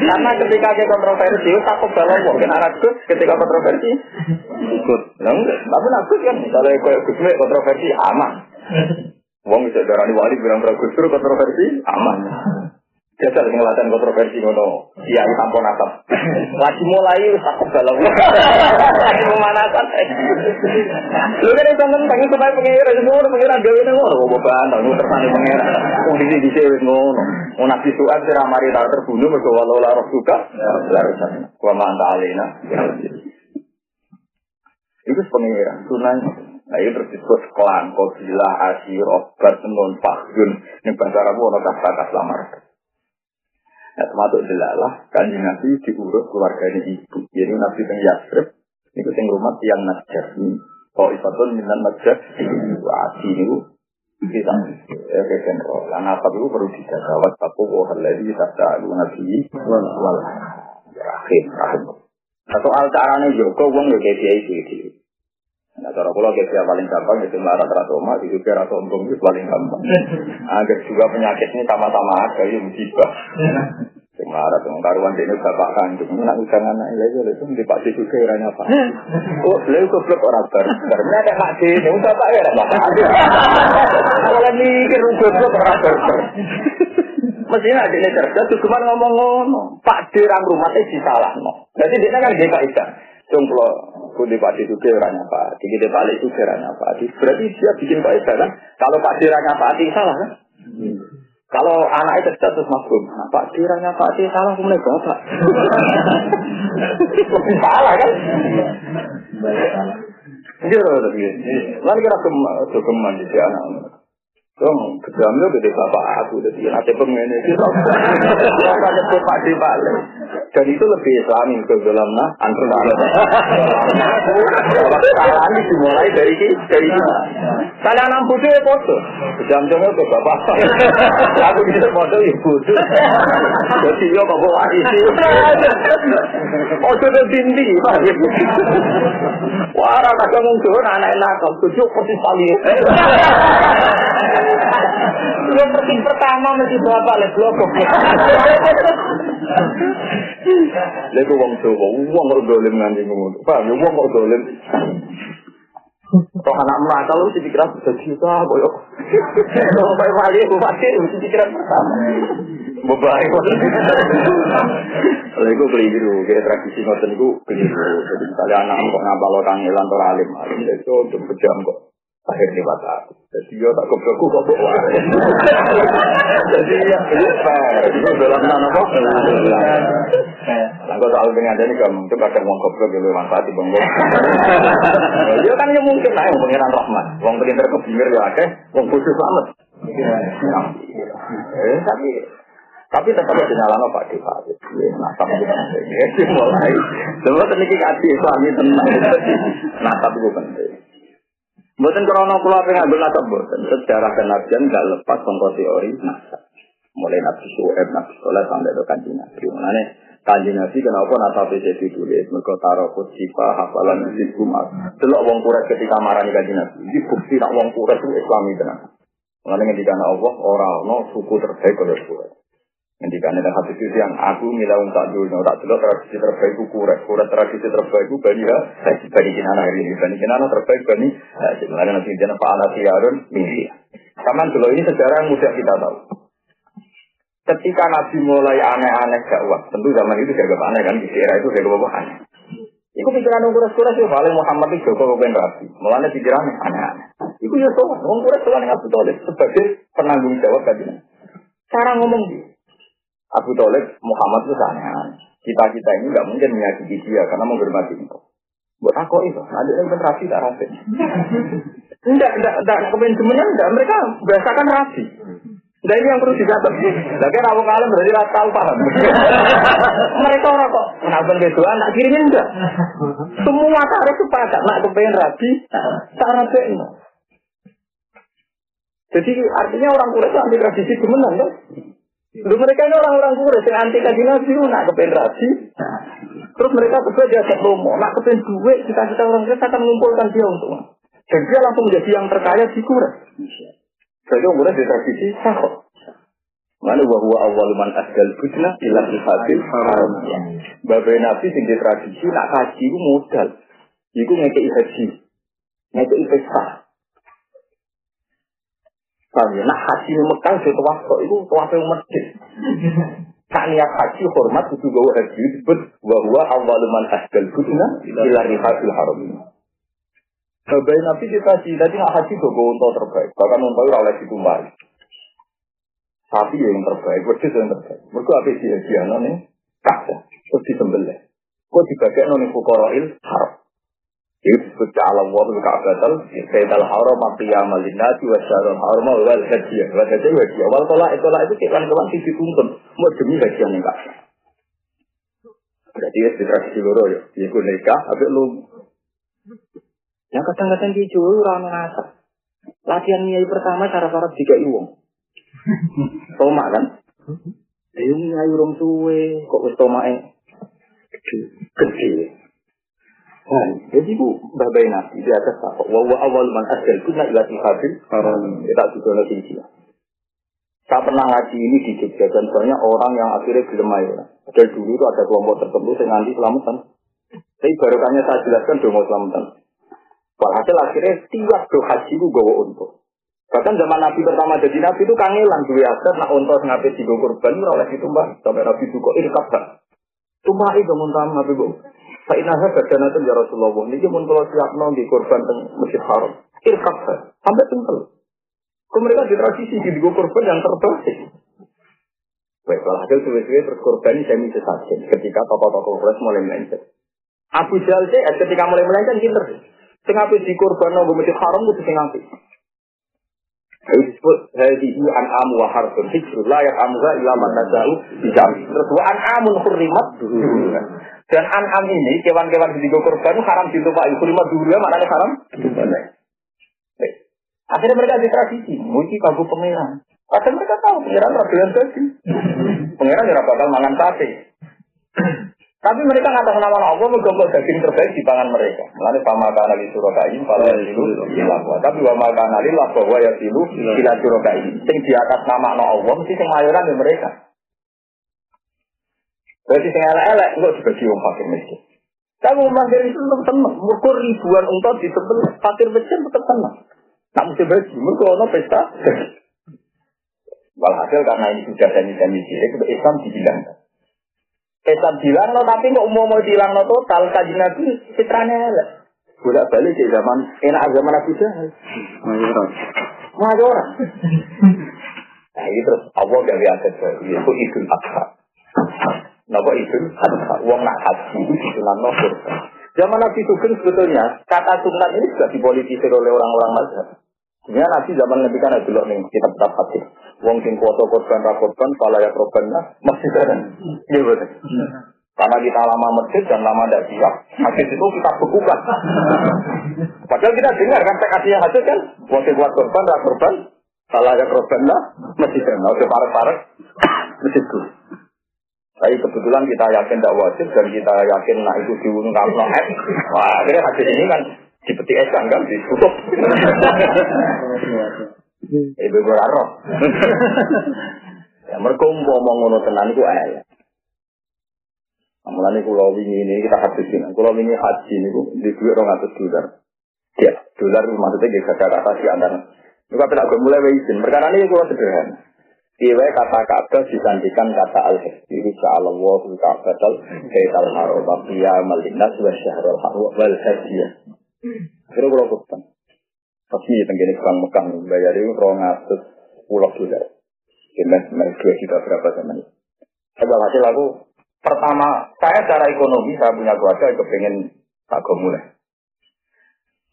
Karena ketika gay kontroversi, takut dalam wong. Naras gus ketika kontroversi, ikut. Nah, tapi nakus kan, misalnya kayak gus kontroversi aman. Wong bisa darani wali bilang gus kontroversi aman. Jajal ngelatan kontroversi ngono. Iya, tampon atap. Lagi mulai takut dalam. Lagi pemanasan. Lu kan itu tentang supaya pengira semua pengira gawe nang ngono kok bantah nu tersane pengira. Wong di sini wis ngono. Mau nabi suat sira mari tak terbunuh mergo walau la roh suka. Larusan. Wa man ta'alina. Itu pengira. Sunan Nah itu terus disebut klan, kobilah, asyir, obat, nun, fakjun. Ini bahasa Arabu, ada kata-kata lamar. Nah, termasuk delalah, kan Nabi diurus keluarganya ibu. Jadi Nabi yang Yasrib, itu yang rumah yang najar. Kalau itu minan najar, wasi itu kita ya kayak general. Lan apa itu perlu dijaga. Wattaku wa alladhi tasa'alu nabi wal rahim rahim. Nah, soal caranya juga, wong ya kayak dia itu. Nah, cara kalau kayak paling gampang itu marah rata oma, itu kira untung itu paling gampang. Agar juga penyakit ini sama-sama ada, ya musibah. marah dengan karuan ini bapak kandung. Nak usang anak lagi itu di Pak juga orangnya apa? Oh, lalu goblok orang baru. Karena ada Pak Di, ini bapak ya ada bapak. Kalau mikir goblok orang baru. Mestinya ada ini cerdas, cuma ngomong-ngomong. Pak orang rumah itu salah. Jadi dia kan dia kaitan. Cung kalau kundi Pak Di juga orangnya Pak Di, kita balik juga orangnya Pak Di. Berarti dia bikin kaitan kan? Kalau Pak Di orangnya Pak Di salah kan? Kalau anak itu terus masuk, nah, Pak kiranya Pak Di salah mulai bapak. Salah kan? Iya, tapi Lalu kira keman di anak. Dong, kedamnya gede bapak aku, jadi nanti pengen itu apa nyebut Pak Di. Dan itu lebih islami ke dalam nah, antar Kesalahan dimulai dari dari kita. Kalian enam putih ya foto, kedamnya ke bapak. Aku bisa foto ya bodoh. Jadi bawa isi. Oh sudah tinggi, pak. Wah, rasa ngomong anak nakal, tujuh posisi kali. Lu pergi pertama mesti bapak le blokok. Kok wong tuwa, wong kok dolim nganti ngono. Paham ya wong kok dolim. Kok anak merata lu sih pikiran sudah juta, boyo. Kalau kayak wali, mesti pikiran pertama. Bebaik kok. Lalu gue keliru, kayak tradisi ngoten gue keliru. Jadi misalnya anak kok ngapal kangelan atau alim, alim itu untuk pejam kok akhir lewat aku. Jadi yo tak kebeku kok bawa. Jadi ya fair. Itu dalam nama apa? Lah kok soal dengan ada ini kamu itu kadang wong goblok yang manfaat di bangku. Ya kan ya mungkin lah yang pengiran rahmat. Wong pinter kebimir ya akeh, wong bodoh banget. Eh tapi tapi tetap ada nyalano Pak Dewa. Nah, tapi itu mulai. Coba tadi kaji Islami tenang. Nah, tapi itu penting. Bukan krono kula pengen nasab bukan. Sejarah kenabian nggak lepas contoh teori nasab. Mulai Nabi Suhaib, Nabi Soleh sampai ke kanji Nabi. Mengenai kanji Nabi kenapa nasab jadi tulis? Mereka taruh kutsipa, hafalan kumat. Delok wong kuret ketika marah di kanji Nabi. Ini bukti nak wong kuret itu Islami tenang. Mengenai ketika Allah orang no suku terbaik oleh kuret. Ketika ada hati itu yang aku milah untuk dulu, tak dulu tradisi terbaik ku kuret, kuret tradisi terbaik bani ya, bani kinana hari ini, bani kinana terbaik bani, sebenarnya nanti jangan pak anak siarun misi. Kaman dulu ini sejarah mudah kita tahu. Ketika Nabi mulai aneh-aneh dakwah, tentu zaman itu jaga aneh kan, di era itu apa aneh. Iku pikiran orang kuras-kuras ya, paling Muhammad itu Joko Ben Rabi, mulanya pikirannya aneh-aneh. Iku ya soal, orang kuras soal yang Abu sebagai penanggung jawab kajian. Cara ngomong dia. Abu Talib Muhammad itu aneh Kita-kita ini nggak mungkin menyakiti dia karena menghormati itu. Buat aku itu, ada yang rapi tak rapi. Enggak, enggak, kemudian sebenarnya enggak. Mereka berasakan rapi. Nah ini yang perlu dicatat. Lagi rawang kalem berarti rata tahu paham. Mereka orang kok kenapa beda anak kirinya enggak. Semua tarik sepakat nak kepengen rapi, tak rapi Jadi artinya orang kuret anti tradisi kemenang kan? Lu mereka ini orang-orang kuret yang anti kaji nabi nak kepengen rapi. Terus mereka berdua diajak promo, nak kepengen duit, kita-kita orang kuret akan mengumpulkan dia untuk. Dan dia langsung menjadi yang terkaya di kuret. Jadi umurnya di tradisi sahok. Mana bahwa awal man asgal budna ilah hasil haram. Babai nabi sing di tradisi nak itu modal. Iku ngekei haji. Ngekei pesta. Paham ya? Nah haji Mekah itu tuwaf kok itu tuwaf masjid. Tak niat haji hormat itu gawa haji disebut bahwa awal man asgal budna ilah hasil haram. Babai Nabi kita sih, tadi nggak haji dogo untuk terbaik. Bahkan untuk oleh itu mari. Sapi yang terbaik, wedus yang terbaik. Mereka apa sih hadiah nih? Kaca, terus disembelih. Kok dibagai noni fukoroil haram. Itu alam waktu ka'batal, Sayyidal haram, maqiyam al-nasi, wa syarul haram, wa wal hadiah. Wa hadiah, wa hadiah. Wal tolak, itu itu kewan-kewan sih dituntun. Mau demi hadiah nih kaca. Berarti ya, di tradisi loro ya. Iku nikah, tapi lu yang kadang-kadang di Jawa ora ngasap. Latihan nyai pertama cara para tiga iwong. Tomak kan? Ayo nyai urung suwe, kok wis tomake gede. Nah, jadi bu babai nabi di atas apa? Wa wa awal man asal kuna ila tihabil. Kita juga nanti sini. Saya pernah ngaji ini di Jogja dan banyak orang yang akhirnya gelem ya. Dari dulu itu ada kelompok tertentu yang nanti selamatan. Tapi barokahnya saya jelaskan dong mau selamatan. Walhasil akhirnya tiap do haji itu gawa untuk. Bahkan zaman Nabi pertama jadi Nabi itu kangelan dua aset nak untuk ngapain di kurban oleh itu mbak sampai Nabi kok ini kabar. Tumpah itu muntah Nabi bu. Saya nasihat badan itu ya Rasulullah. Ini pun kalau siap nong di kurban teng Masjid Haram. Irkab sampai tinggal. Kau mereka di tradisi di kurban yang terbaik. Baik, hasil suwe-suwe terus korban semi sesajen ketika tokoh-tokoh Quraisy mulai melenceng. Abu Jahal sih ketika mulai melenceng pinter. Sing ape di korban nang masjid haram kudu sing ape. Itu disebut hadihi an'am wa harfun hijrul la ya'amuha illa man nasa'u bijami. Terus wa an'amun hurrimat Dan an'am ini, kewan-kewan di korban haram ditumpahi. Hurrimat dulu maknanya haram Akhirnya mereka di tradisi, muji kagu pengiran. Padahal mereka tahu pengiran radulan tadi. Pengiran tidak bakal mangan sate. Tapi mereka ngatas nama Allah menggombol daging terbaik di pangan mereka. Melalui sama kana li surakain, kalau silu ilahwa. Tapi wa maka nali lah bahwa ya silu sila surakain. Sing di atas nama Allah mesti sing mayoran di mereka. Berarti sing elek-elek enggak dibagi wong fakir miskin. Tapi wong fakir itu tetap tenang. Mukur ribuan unta di temen fakir miskin tetap tenang. Tak mesti bagi, mereka ono pesta. Walhasil karena ini sudah janji-janji cilik, Islam dibilangkan. Islam bilang no, tapi kok mau mau bilang no total kaji nabi fitranya lah. Bolak balik di zaman enak zaman Nabi Jahal. Majoran. Nah ini terus Allah dari baru yaitu Idul Adha. Idul Adha? Uang nak haji itu disunan no Zaman Nabi Sugeng sebetulnya kata sunat ini sudah dipolitisir oleh orang-orang mazhab. Sebenarnya Nabi zaman Nabi kan ada dulu nih kitab-kitab hadis. Wong sing kuasa korban ra korban, pala ya korbannya masih ada. Iya betul. Karena kita lama masjid dan lama tidak siap, hadis itu kita bekukan. Padahal kita dengar kan yang hadis kan, wong sing kuat korban ra korban, pala ya korbannya masih ada. Oke parek-parek masjid itu. Tapi kebetulan kita yakin tidak wajib dan kita yakin nah itu diungkap no Wah, akhirnya hadis ini kan dipetik esan kan ditutup. Ibu roh. Ya mereka ngomong ngono tenan iku ae. Mulane kula wingi ini kita habis ini. Kula wingi haji niku di duit 200 dolar. Ya, dolar maksudnya di kata-kata si antara. Juga tidak mulai izin. Perkara ini kula sederhana. Iwe kata kata disantikan kata al-hajji. Insya Allah wa ka'batal kaital haram. Ya malinas wa syahrul haram wal hajjiyah. Kira kula kutan. Pasti tenggine Bang Mekah bayar itu rong atus pulau dolar. Jelas main dua juta berapa zaman itu. Coba hasil aku pertama saya secara ekonomi saya punya keluarga yang kepengen agak mulai.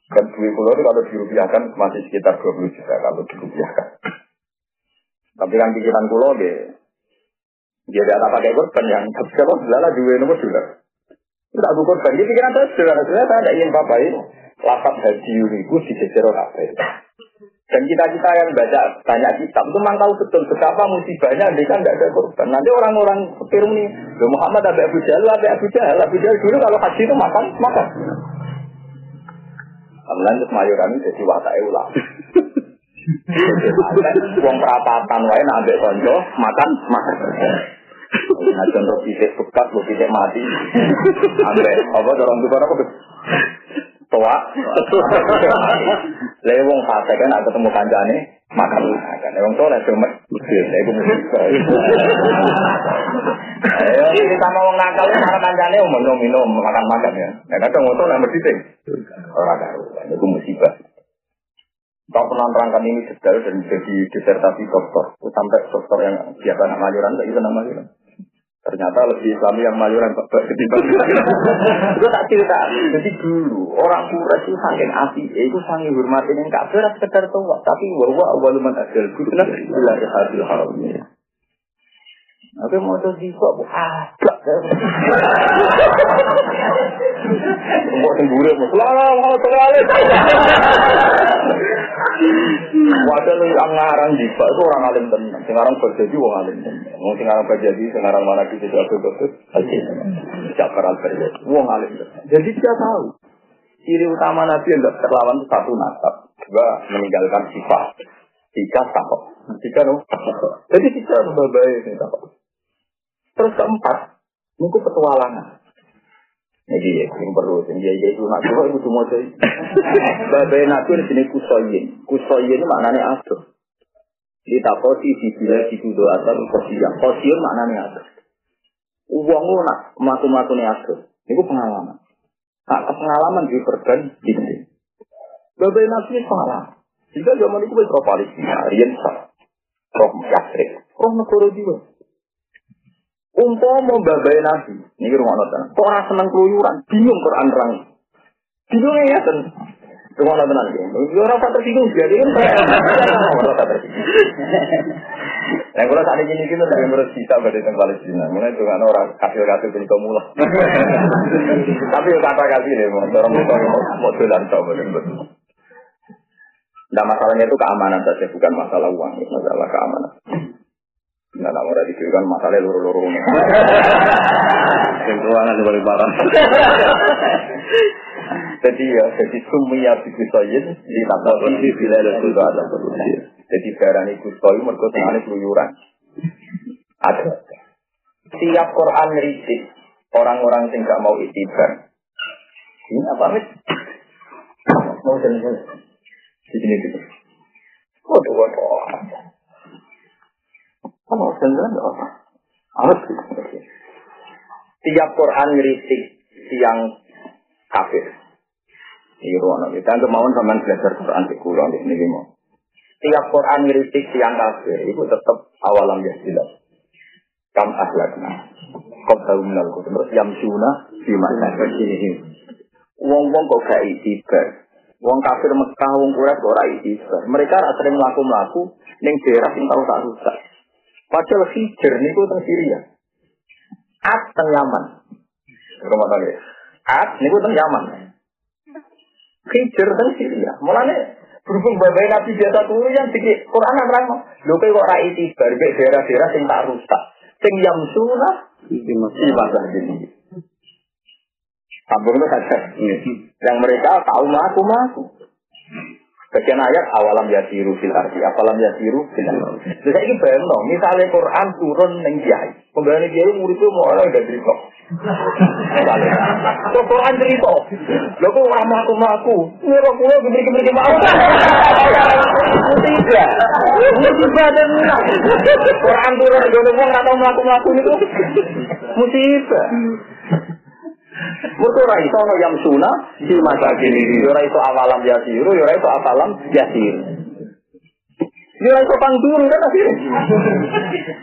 Dan duit pulau itu kalau dirupiahkan masih sekitar 20 juta kalau dirupiahkan. Tapi kan pikiran pulau deh, dia tidak pakai korban yang tapi kalau lala dua nomor dolar. Tidak aku korban, dia pikiran saya sederhana. Saya tidak ingin apa ini lapat haji itu dijejer kabeh. Dan kita-kita yang baca banyak kitab itu memang tahu betul betapa musibahnya dia kan tidak ada korban. Nanti orang-orang setir ini, Muhammad ada Abu Jahal, ada Abu Jahal, Abu Jahal dulu kalau haji itu makan, makan. Kemudian itu jadi watak. Uang perapatan wae nak ambek konco makan makan. Nah contoh titik bekas, lo titik mati. Ambek apa dorong tuh apa tua. Lha wong fase kan aku ketemu kancane makan makan. Wong soleh cuma mesir. Lha iku musibah. Ayo kita mau nakal cara kancane minum minum makan makan ya. Nek kadang ngono nek mesti sing ora karo. Iku musibah. Tak pernah terangkan ini sedal dan jadi disertasi dokter. Sampai dokter yang biasa nak majuran, tak bisa nak majuran. Ternyata lebih Islami yang mayuran ketimbang Itu tak cerita. Jadi dulu orang Quraisy itu saking api, itu saking hormatin yang kafir sekedar tua. Tapi bahwa awaluman adil guna bila hasil haram Tapi mau tuh di kok ada. Mau tenggure, mau selalu mau selalu. Padahal yang ngarang di itu orang alim tenang. Sekarang berjadi wong alim tenang. Mau sekarang berjadi, sekarang mana kita jadi betul Aji. Jafar al berjadi, wong alim tenang. Jadi dia tahu. Ciri utama Nabi yang terlawan itu satu nasab, dua meninggalkan sifat. Tiga takok. Tiga no. Jadi tiga babai ini takok. Terus keempat, ini petualangan. Jadi ya, yang perlu, yang dia itu nak coba itu semua jadi. Babai nabi di sini kusoyin, kusoyin maknanya aduh. Di takosi di bila di kudo atau kosiam, kosiam maknanya aduh. Uang nak matu-matu nih aduh. Itu pengalaman. Nah, pengalaman di perban ini. Babai nabi salah. Jika zaman itu berapa Palestina, Rian sah, roh Yasrib, roh negara juga. Umpama babai nabi, ini rumah nonton. Kok orang seneng keluyuran, bingung Quran rang. Bingung ya kan? Rumah nonton nanti. Orang tak tersinggung, dia kan orang tak tersinggung. Nah, kalau saat ini kita tidak harus bisa berada di Palestina. Mulai dengan orang kasih-kasih ini kamu lah. Tapi kata kasih nih, orang mau jalan coba betul. Nah masalahnya itu keamanan saja, bukan masalah uang, masalah keamanan. Nah, nak ora kan masalah luru-luru ini. Yang keuangan paling parah. Jadi ya, jadi sumia biku soyin di tapal di bila ada itu ada Jadi barang itu soyin mereka tengahnya keluyuran. Ada. Tiap Quran ngeritik orang-orang yang nggak mau itibar. Ini apa mit? Mau jalan-jalan. Di sini gitu. Waduh, waduh. Kalau sendiri enggak apa. Amat Tiap Quran ngeritik yang kafir. Ini ruang kita kemauan sama belajar Quran di kulo di sini mau. Tiap Quran ngeritik yang kafir itu tetap awalam ya jelas. Kam ahlakna. Kau tahu minal terus yang sunnah di mana ini. Wong-wong kok gak itibar. Wong kafir Mekah, wong Quraisy ora istighfar. Mereka sering mlaku-mlaku ning daerah sing tau tak rusak. Padahal Hijr niku teng Syria. At teng Yaman. Rumah tangga. At niku teng Yaman. Hijr teng Syria. Mulane berhubung babai Nabi biasa turun yang dikit Quran nerang. Lho kok ora istighfar daerah-daerah sing tak rusak. Sing yamsuna di masa ini. Sambung itu saja. Yang mereka tahu maku maku. Bagian ayat awalam yasiru fil arti, apalam yasiru fil arti. Jadi ini bayang dong, misalnya Quran turun neng kiai, pembahasan kiai murid itu mau orang udah cerita. Kok Quran cerita? Lo kok orang maku maku? Ini kok pulau kemiri kemiri mau? Tidak. Musibah dan Quran turun neng tahu maku maku itu musibah. Mereka ora iso ono yang suna di masa kini. Ora iso awalam yasiru, ora iso awalam yasir. Ini ora iso pangduru kan akhirnya.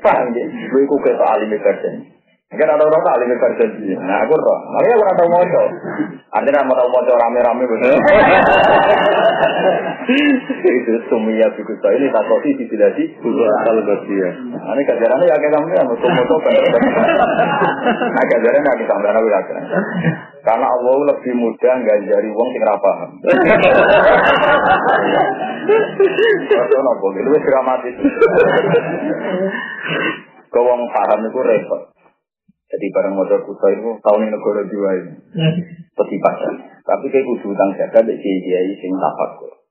Paham ya? Gue ke alim kerja. Mungkin ada orang tak lebih terjadi. Nah, aku roh. Makanya aku tahu mojo. Artinya mau tahu mojo rame-rame. Itu sumia buku saya ini tak kopi di bila di kalau ya. Ini kajarannya ya kita mulai mau mojo kan. Nah, kajarannya ya kita mulai lagi. Karena Allah lebih mudah jari uang sing ra paham. Itu nopo gitu dramatis. Kau paham itu repot. Jadi barang modal kusa itu tahun ini negara dua ini. Peti pasar. Tapi kayak kudu utang jaga di kiai sing tapak kok.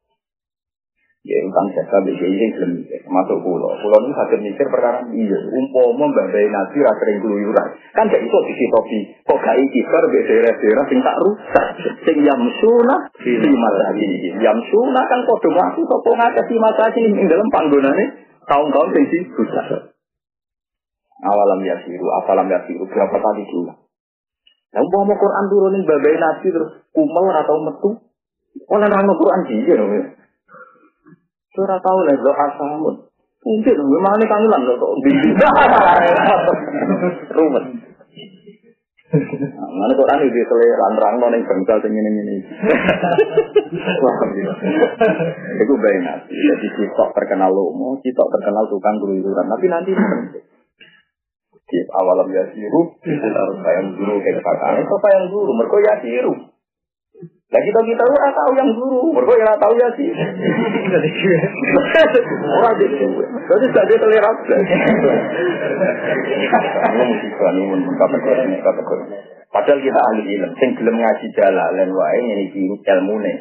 Ya utang jaga di kiai sing belum. Masuk pulau. Pulau ini sakit mikir perkara iya. Umpama mbak nasi rasering keluyuran. Kan gak iso topi. Kok gak iki bar di daerah-daerah sing tak rusak. Sing yamsuna di masa ini. Yamsuna kan kode ngaku sopo ngakasi di masa ini. dalam panggonane tahun-tahun sing rusak. Awalam yasiru, afalam yasiru, berapa kali diulang. Yang mau Quran turunin babai nabi terus kumel atau metu. Oh, nanti mau Quran sih, ya. Surah tahu lah, lo asamun. Mungkin, memang ini kangen lah, kok. Rumet. Mana Quran itu selera rang nong yang bangsa sing ini ini. Itu bayi nabi. Jadi kita terkenal lomo, kita terkenal tukang keluyuran. Tapi nanti. Kif awalam ya siru, harus yang guru kayak kakaknya, apa yang guru? Mereka ya siru. Nah kita kita ora tahu yang guru, mereka ya tahu ya sih. Orang di jadi saja terlihat. Musibah nih, kategori kategori. Padahal kita ahli ilmu, sing gelem ngaji jalalan wae ini ilmu nih.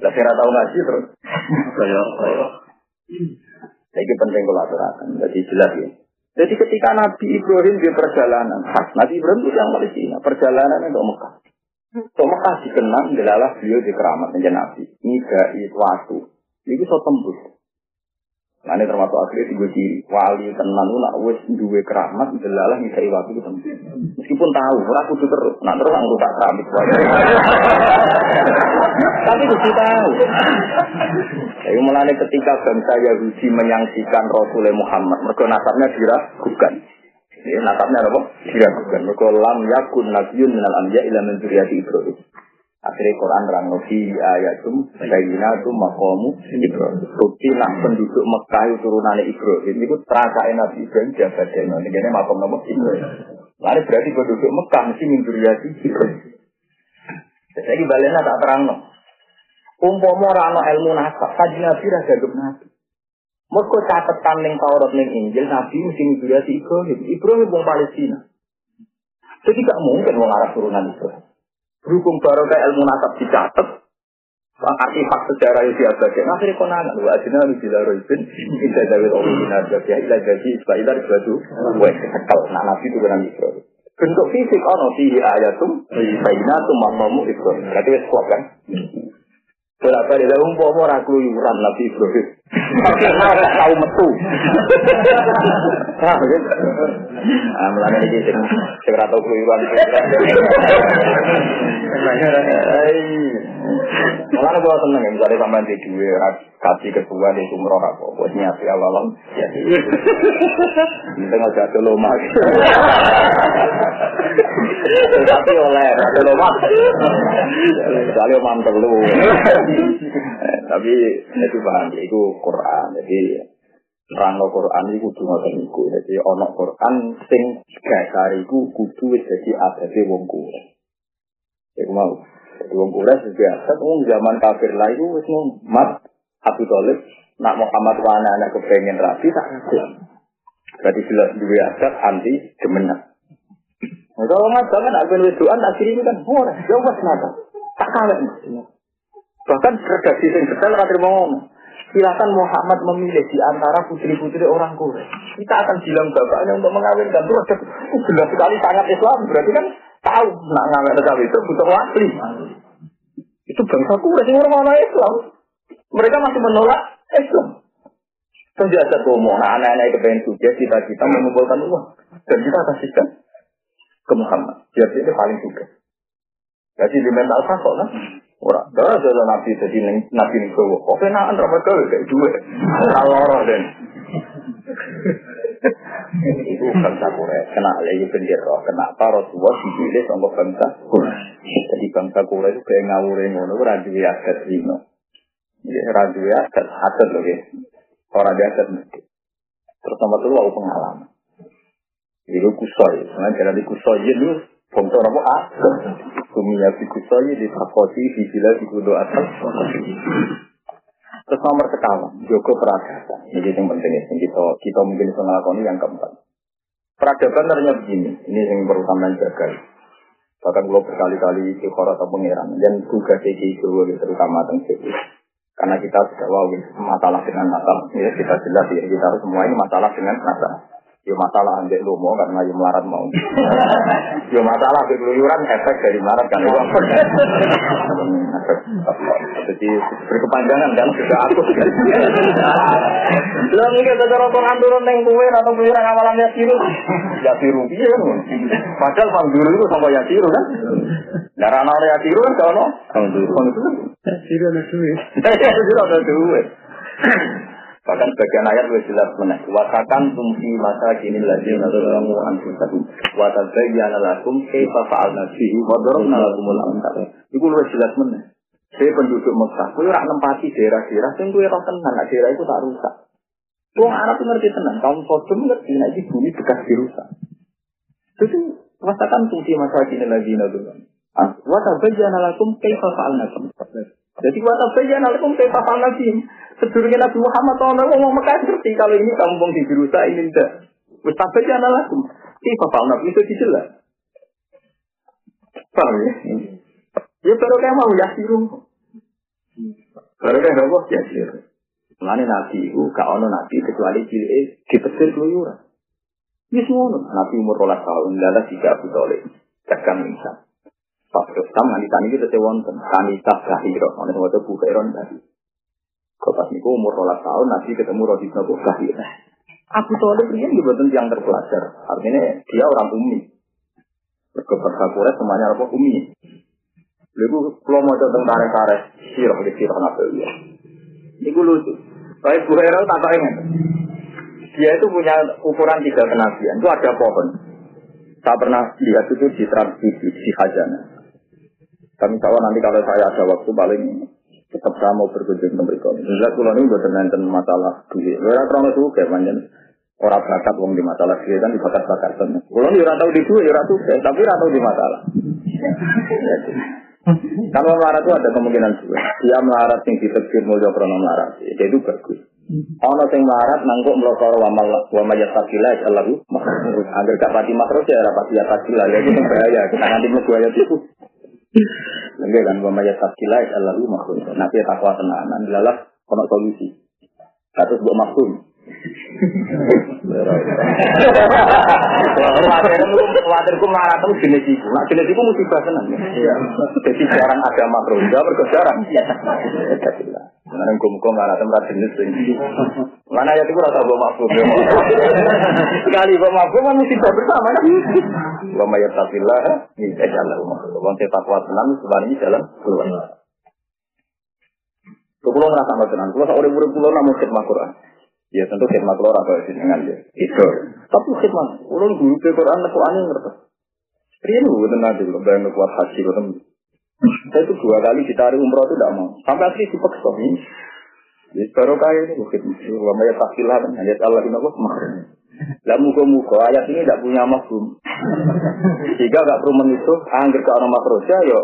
Lah kira tahu ngaji terus. Ini penting kalau aturakan, jadi jelas ya. Jadi ketika Nabi Ibrahim di perjalanan, Nabi Ibrahim itu yang Palestina, perjalanan untuk Mekah. Untuk Mekah dikenang adalah beliau di keramat Nabi. Ini itu waktu. Ini bisa tembus. Nah ini termasuk akhirnya tiga ciri. Wali tenan lu nak wes duwe keramat delalah bisa waktu itu Meskipun tahu, ora kudu terus. Nah terus aku tak keramat. Tapi kudu tahu. Jadi mulai ketika bangsa Yahudi menyangsikan Rasulullah Muhammad, mereka nasabnya diragukan. Ini nasabnya apa? Diragukan. Mereka lam yakun nabiyun minal anbiya ila min Ibrahim. Akhirnya Quran rang fi ayatum bayyinatum maqamu Ibrahim. Bukti nak penduduk Mekah turunan Ibrahim itu terasa Nabi Ibrahim jaga deno. Ini makam nama Ibrahim. Lalu berarti penduduk Mekah mesti mimpiati Ibrahim. Jadi baliknya tak terang no. Umpama ora ilmu nasab, kaji Nabi ra gagap Nabi. Mergo catatan ning Taurat ning Injil Nabi mesti mimpiati Ibrahim. Ibrahim wong Palestina. Jadi gak mungkin wong Arab turunan Ibrahim. Berhubung barokah ilmu nasab dicatat, artifak sejarah itu diabadikan. Akhirnya kau nanya, wa ajina lu bila roibin, indah dawil Allah bin ya ilah jadi, sebab ilah batu, weh, sekal, nak nabi itu benar Ibrahim. Bentuk fisik, ono fihi ayatum, bayinatum, mamamu Ibrahim. Berarti wes kuat kan? Berapa dia umpama ora keluyuran Nabi Ibrahim. Tapi ora metu. Ah, mulane iki sing sing ora tau gua seneng misalnya sampean di duwe kasih ketua di sumroh apa buat nyati awal ya. Kita nggak jatuh lomah. Tapi oleh lomah. Misalnya mantep lu. Tapi itu paham, itu Quran. Jadi terang Quran itu kudu ngoten niku. Jadi ana Quran sing dasar iku kudu wis dadi adate wong kuwe. Iku mau. Jadi wong kuwe biasa wong zaman kafir lah iku wis mat Abu Talib nak Muhammad wa anak kepengen rapi tak. Berarti jelas dua adat anti demenan. Nah, kalau nggak banget, aku wedoan tak kiri kan, oh, jauh nada, tak kalah. Bahkan redaksi yang detail kata ngomong. Silakan Muhammad memilih di antara putri-putri orang Quraisy. Kita akan bilang bapaknya untuk mengawinkan. Itu ada oh, jelas sekali sangat Islam. Berarti kan tahu nak ngawin cawe itu butuh wali. Itu bangsa Quraisy orang mana Islam. Mereka masih menolak Islam. Penjajah ngomong, nah anak-anak kepengen sukses, kita-kita mengumpulkan uang. Dan kita kasihkan ke Muhammad. Dia paling suka. Jadi di mental kok kan. Ora, ora ada nabi jadi nabi ning kowe. Kok kenaan ra mergo kayak duwe. Ora loro den. Itu bangsa Quraisy kena lagi bendera. Kenapa Rasulullah dipilih sama bangsa Quraisy? Jadi bangsa Quraisy itu kayak ngawure ngono ora duwe adat dino. Ya ora duwe adat adat lho ya. Ora ada adat. Terus nomor telu aku pengalaman. Itu kusoi, sebenarnya jadi kusoi itu bangsa apa adat. Kumia di takoti di sila di kudo atas. Terus nomor sekawan, Joko peradaban. Ini yang penting ya, kita kita mungkin bisa melakukan yang keempat. Peradaban ternyata begini, ini yang perlu sampean jaga. Bahkan kalau berkali-kali di atau pengiran, dan juga di terutama tentang Karena kita sudah wow, masalah dengan masalah, ya kita jelas ya, kita harus semua ini masalah dengan masalah. Yo masalah ambek mau karena yo melarat mau. yo masalah keluyuran efek dari melarat kan itu. Jadi berkepanjangan kan sudah aku. Lo mungkin ada orang turun neng kue atau keluyuran awalan ya siru. Ya siru iya kan. Padahal pangduru itu sama ya siru kan. Darah nol ya siru kan kalau pangduru. Ya siru ada duit. Ya siru ada duit. Bahkan bagian ayat lebih jelas mana. Watakan tumsi masa kini lagi nalamu anfusakum. Watazayyana lakum kaifa fa'alna fihi wa darabna lakumul amsal. Iku lebih jelas mana. Saya penduduk Mekah, kowe ora nempati daerah-daerah sing kowe ora tenang, nah daerah itu tak rusak. Wong Arab ngerti tenang, kaum Sodom ngerti nek iki bumi bekas dirusak. Itu rasakan fungsi masa kini lagi nalamu. Wa tabayyana lakum kaifa fa'alna Jadi wa tabayyana lakum kaifa fa'alna fihi Sedurungnya Nabi Muhammad SAW ngomong Mekah ngerti kalau ini kampung di Birusa ini tidak. Wis lagu. Ini bapak Nabi itu dijelas. Paham ya? Ya baru kayak mau yasiru. Baru kayak apa? Yasiru. Mulane nabi itu gak ono nabi kecuali cilik dipetir keluyuran. Wis ngono, nabi umur 12 tahun lalu tiga Abu Thalib tekan Isa. Pas Islam nanti tani kita wonten kanisa Gahiro, ana sing waca Bukairon tadi. Kok pas niku umur 12 tahun nabi ketemu Robi Nabi Gahiro. Abu Thalib ini juga yang terpelajar. Artinya dia orang umi. Berkeberkah semuanya apa umi. Lalu kalau mau tentang tarik-tarik, sirah di sirah nabi ya. Ini lucu. Baik Bu Hera tak ingat. Dia itu punya ukuran tiga kenabian. Itu ada pohon. Saya pernah lihat itu di transmisi di Hajana. Kami tahu nanti kalau saya ada waktu paling tetap saya mau berkunjung ke mereka. Jelas kalau ini buat tentang masalah duit. Orang terlalu suka manjen orang bakat wong di masalah duit kan dibakat bakat. Kalau ini orang tahu di duit, orang suka, tapi orang tahu di masalah. Kalau melarat itu ada kemungkinan juga. Dia melarat yang ditegur mulia krono melarat. Jadi itu bagus. Ono sing melarat nangkuk melokor wa wa majat takila Allahu Agar gak pati ya rapat ya takila. Ya itu bahaya. Kita nanti ayat itu. Enggak kan wa majat takila Allahu makhluk. Nanti takwa tenanan. Lalah ono solusi. Katus buat maksud. Khawatirku marah terus jenis itu. Nah jenis itu musibah senang. Jadi jarang ada makro. Jawab jarang. Sekarang gue marah tempat jenis ini. Mana ya itu rasa gue makro. Sekali gue kan musibah bersama. Gue mayat tafilah. Ini jalan. Gue saya takwa tenang. Sebenarnya jalan keluar. Kalau ngerasa tenang. Kalau seorang murid pulau namun khidmat Quran. Ya tentu khidmat lor atau jenengan ya. Itu. Tapi khidmat, ulun guru ke Quran aku aneh ngerti. Pria lu tenang dulu, bayang kuat haji betul. Saya itu dua kali ditarik umroh itu tidak mau. Sampai akhirnya dipaksa ini. Ya baru kaya ini bukit. Wa maya takilah kan. Ayat Allah ini aku kemarin. Lah muka-muka ayat ini tidak punya mafhum. Jika gak perlu menutup, angger ke orang makroja, yo.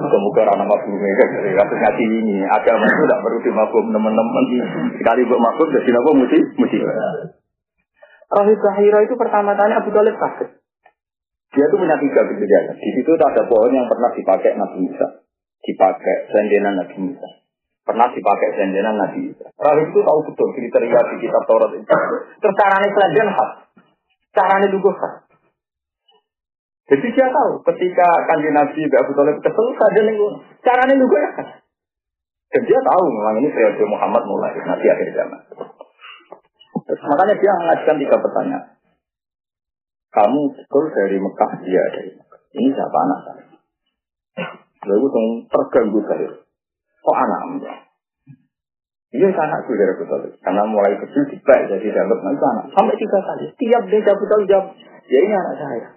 Muka-muka orang mafhum ini kan kasus ngaji ini. Agama itu tidak perlu dimafhum teman-teman. Sekali buat mafhum, jadi apa mesti mesti. Rahib Zahira itu pertama tanya Abu Talib sakit. Dia itu punya tiga kejadian. Di situ ada pohon yang pernah dipakai Nabi Musa. Dipakai sendenan Nabi Musa pernah dipakai sendenan Nabi Isa. Rahib itu tahu betul kriteria di kitab Taurat itu. Terus caranya selanjutnya khas. Caranya juga khas. Jadi dia tahu ketika kanji Nabi Abu Talib kesel saja nih caranya juga ya khas. Dan dia tahu memang ini periode Muhammad mulai nanti akhir zaman. Terus, makanya dia mengajukan tiga pertanyaan. Kamu betul dari Mekah, dia dari Mekah. Ini siapa anak saya? Lalu terganggu saya. Kok anakmu? Iya anakku dari Abu Talib. Karena mulai kecil dibalik jadi dalam itu anak. Sampai tiga kali. Tiap dia Abu Talib jawab, ya ini anak saya.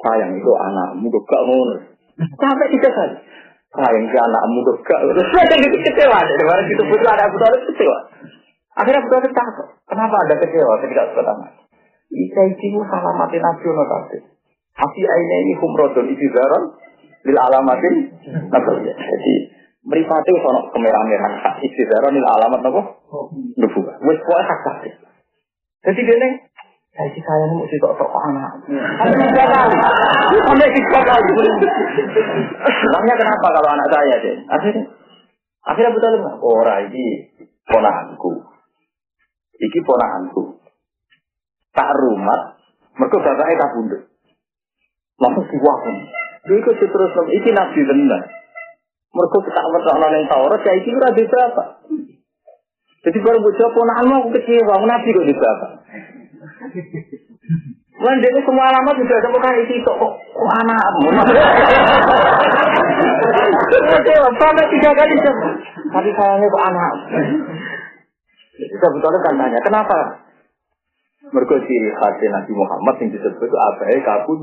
Sayang itu anakmu gak mau. Sampai tiga kali. Sayang si anakmu gak Terus saya jadi kecewa. Dari mana itu putus ada Abu kecewa. Akhirnya Abu Talib takut. Kenapa ada kecewa ketika anak? Ika ikimu salah mati nasional tadi. Afi ini humrodun isi zaron lil alamatin nasional. Jadi Meripati sono kemerah-merahan hak istidara nil alamat apa? Nubuah. Wes pokoke hak kabeh. Jadi dene saya sih saya mau sih tok tok anak. Kali. Sampai tiga kali. Namanya kenapa kalau anak saya deh? Akhirnya akhirnya betul nggak? Ora ini ponakanku. Iki ponakanku. Tak rumah. Mereka bapaknya tak bunduk. Langsung diwakil. Dia ikut terus. Iki nabi benar. Mereka kita ngerti yang Taurat, ya itu ora di berapa. Jadi baru bocah ponakanmu aku kecewa, nabi kok di berapa. Lan dia semua alamat sudah ada bukan isi kok kok anakmu. Kecewa sampai tiga kali Tapi sayangnya kok anak. Kita betul kan tanya, kenapa? Mereka ciri khasnya Nabi Muhammad yang disebut ya kabut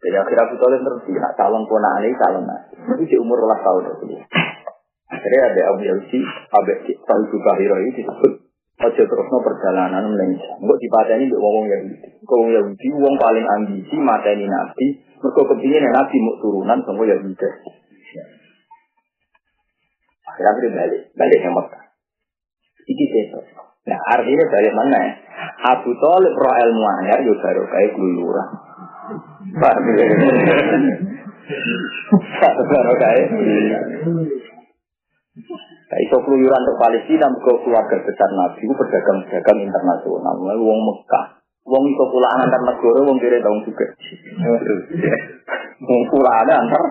jadi akhirnya Abu Talib terus nak calon ponakan ini calon nabi. Itu di umur ulah tahun itu. Akhirnya ada Abu Yausi, Abu Tahu juga Hiro ini disebut Ojo terusno perjalanan Malaysia. Enggak dipateni mbek wong Yahudi. Wong Yahudi wong paling ambisi mateni nabi. Mergo kepingin nabi mau turunan sama Yahudi. Akhirnya balik, balik ke Mekah. Iki seto. Nah artinya balik mana ya? Abu Talib roh ilmu anyar yo baru kayak keluluran. Baru kae. Nah, iso keluyuran untuk Palestina, mereka keluarga besar Nabi, itu pedagang-pedagang internasional. Wong Mekah, wong iso pulaan antar negara, wong kira tahun juga. Wong pulaan antar.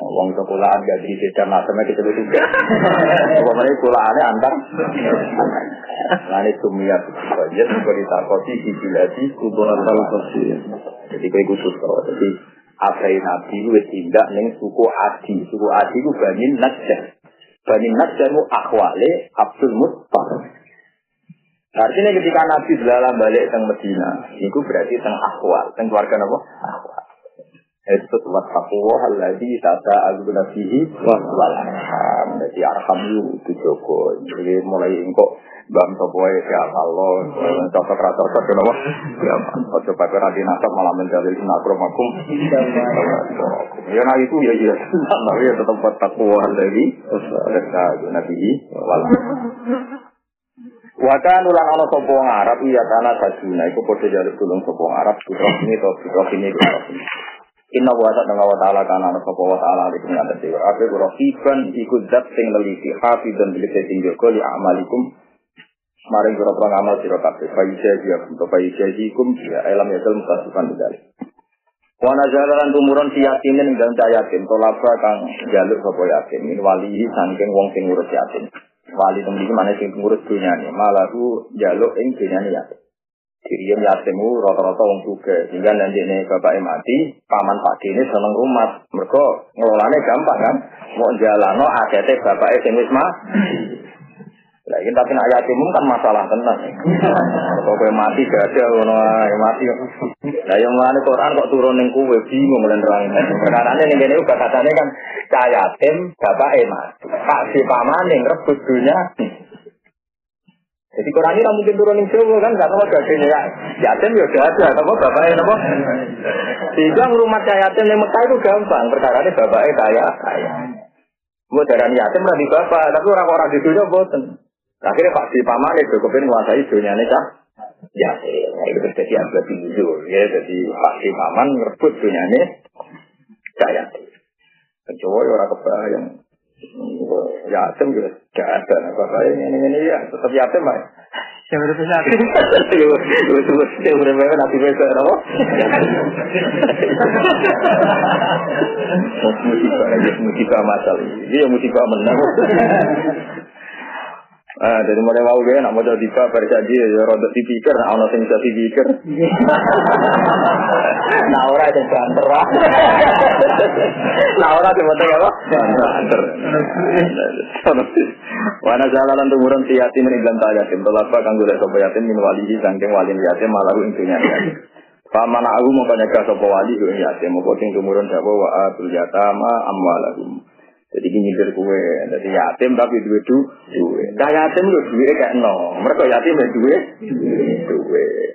Wong pulaan gak di beda macamnya kita juga. Pokoknya pulaannya antar. Nah ini sumia banyak seperti takoti di biladi kubur Jadi kayak khusus Jadi Afrai Nabi itu tindak neng suku Adi. Suku Adi itu Bani Najjar. Bani Najjar itu akhwale Abdul Muttalib. Artinya ketika Nabi dalam balik ke Medina, itu berarti tentang akhwal, tentang keluarga apa? Akhwal. Itu buat takwa lagi tata agu nabihi wal arham. Jadi arham itu Joko. Jadi mulai engkau bang sopoe ya Allah, cocok rata cocok kenapa? Ya, ojo pakai radi nasab malah menjalin inakromakum. Ya nah itu ya iya, tapi ya tetap buat takwa lagi. Tata agu nabihi wal Wakan ulang ana sapa Arab iya kana sajuna iku padha jaluk tulung sapa Arab putra ini to putra ini putra ini. Inna wa ta'ala wa ta'ala kana ana wa ta'ala alaikum ape rafiqan iku zat sing neliti hafizan bil sing jaga li amalikum. Maring pira-pira ngamal sira kabeh. Faisa ya untuk faisa ikum ya alam ya dalem kasukan bedal. Wa nazalan tumuron si yatimin ing dalem yatim tolaba kang jaluk sapa yatim min wali saking wong sing ngurus yatim wali temen iki mana sing ngurus malah ku jaluk ing dunyane ya Diriam yatimu rata-rata wong juga sehingga nanti ini bapak mati paman pak ini seneng rumah mereka ngelolane gampang kan mau jalano akhirnya bapak sing wis Lah ini tapi nak yatim kan masalah tenang. Kok kowe mati gak ada ngono ae mati. Lah yang mana Quran kok turun ning kowe bingung lan terang. Perkarane ning kene uga katane kan cah bapak mati. Pak si pamane rebut dunya. Jadi Quran ini mungkin turun ning Jawa kan gak tahu gadenya ya. Yatim ya udah ada, apa bapaknya apa? Sehingga rumah cah yatim yang Mekah itu gampang. Perkara ini bapaknya kaya kaya. Buat darah yatim di bapak, tapi orang-orang di dunia boten. Akhirnya Pak Di Paman itu kepengen menguasai dunia ini cah. Ya, ya, itu terjadi agak tinggi ya. Jadi Pak Di Paman merebut dunia ini saya. Kecuali orang kebayang. Yatim juga gak ada. Bapak ini, ini, ini ya tetap yatim Pak. Yang udah punya yatim. Yang udah punya nanti besok apa? Musibah, musibah masalah. Ini musibah menang. Ah, dari mulai mau gue nak modal diva berjanji ya roda dipikir, nak ono sing bisa dipikir. nah ora ada banter lah. nah ora ada banter apa? Banter. Wana jalanan tumuran si yatim ini bilang tak yatim. Tolapa kang golek sapa yatim min walihi sangking walin yatim malah intinya yatim. Paman aku mau kanyaka sapa wali yatim. Mau sing tumurun sapa wa atul yatama amwalahum. Jadi ini nyindir kue, jadi yatim tapi duit du, duit. Nah yatim lu duit kayak no, mereka yatim ya duit, duit.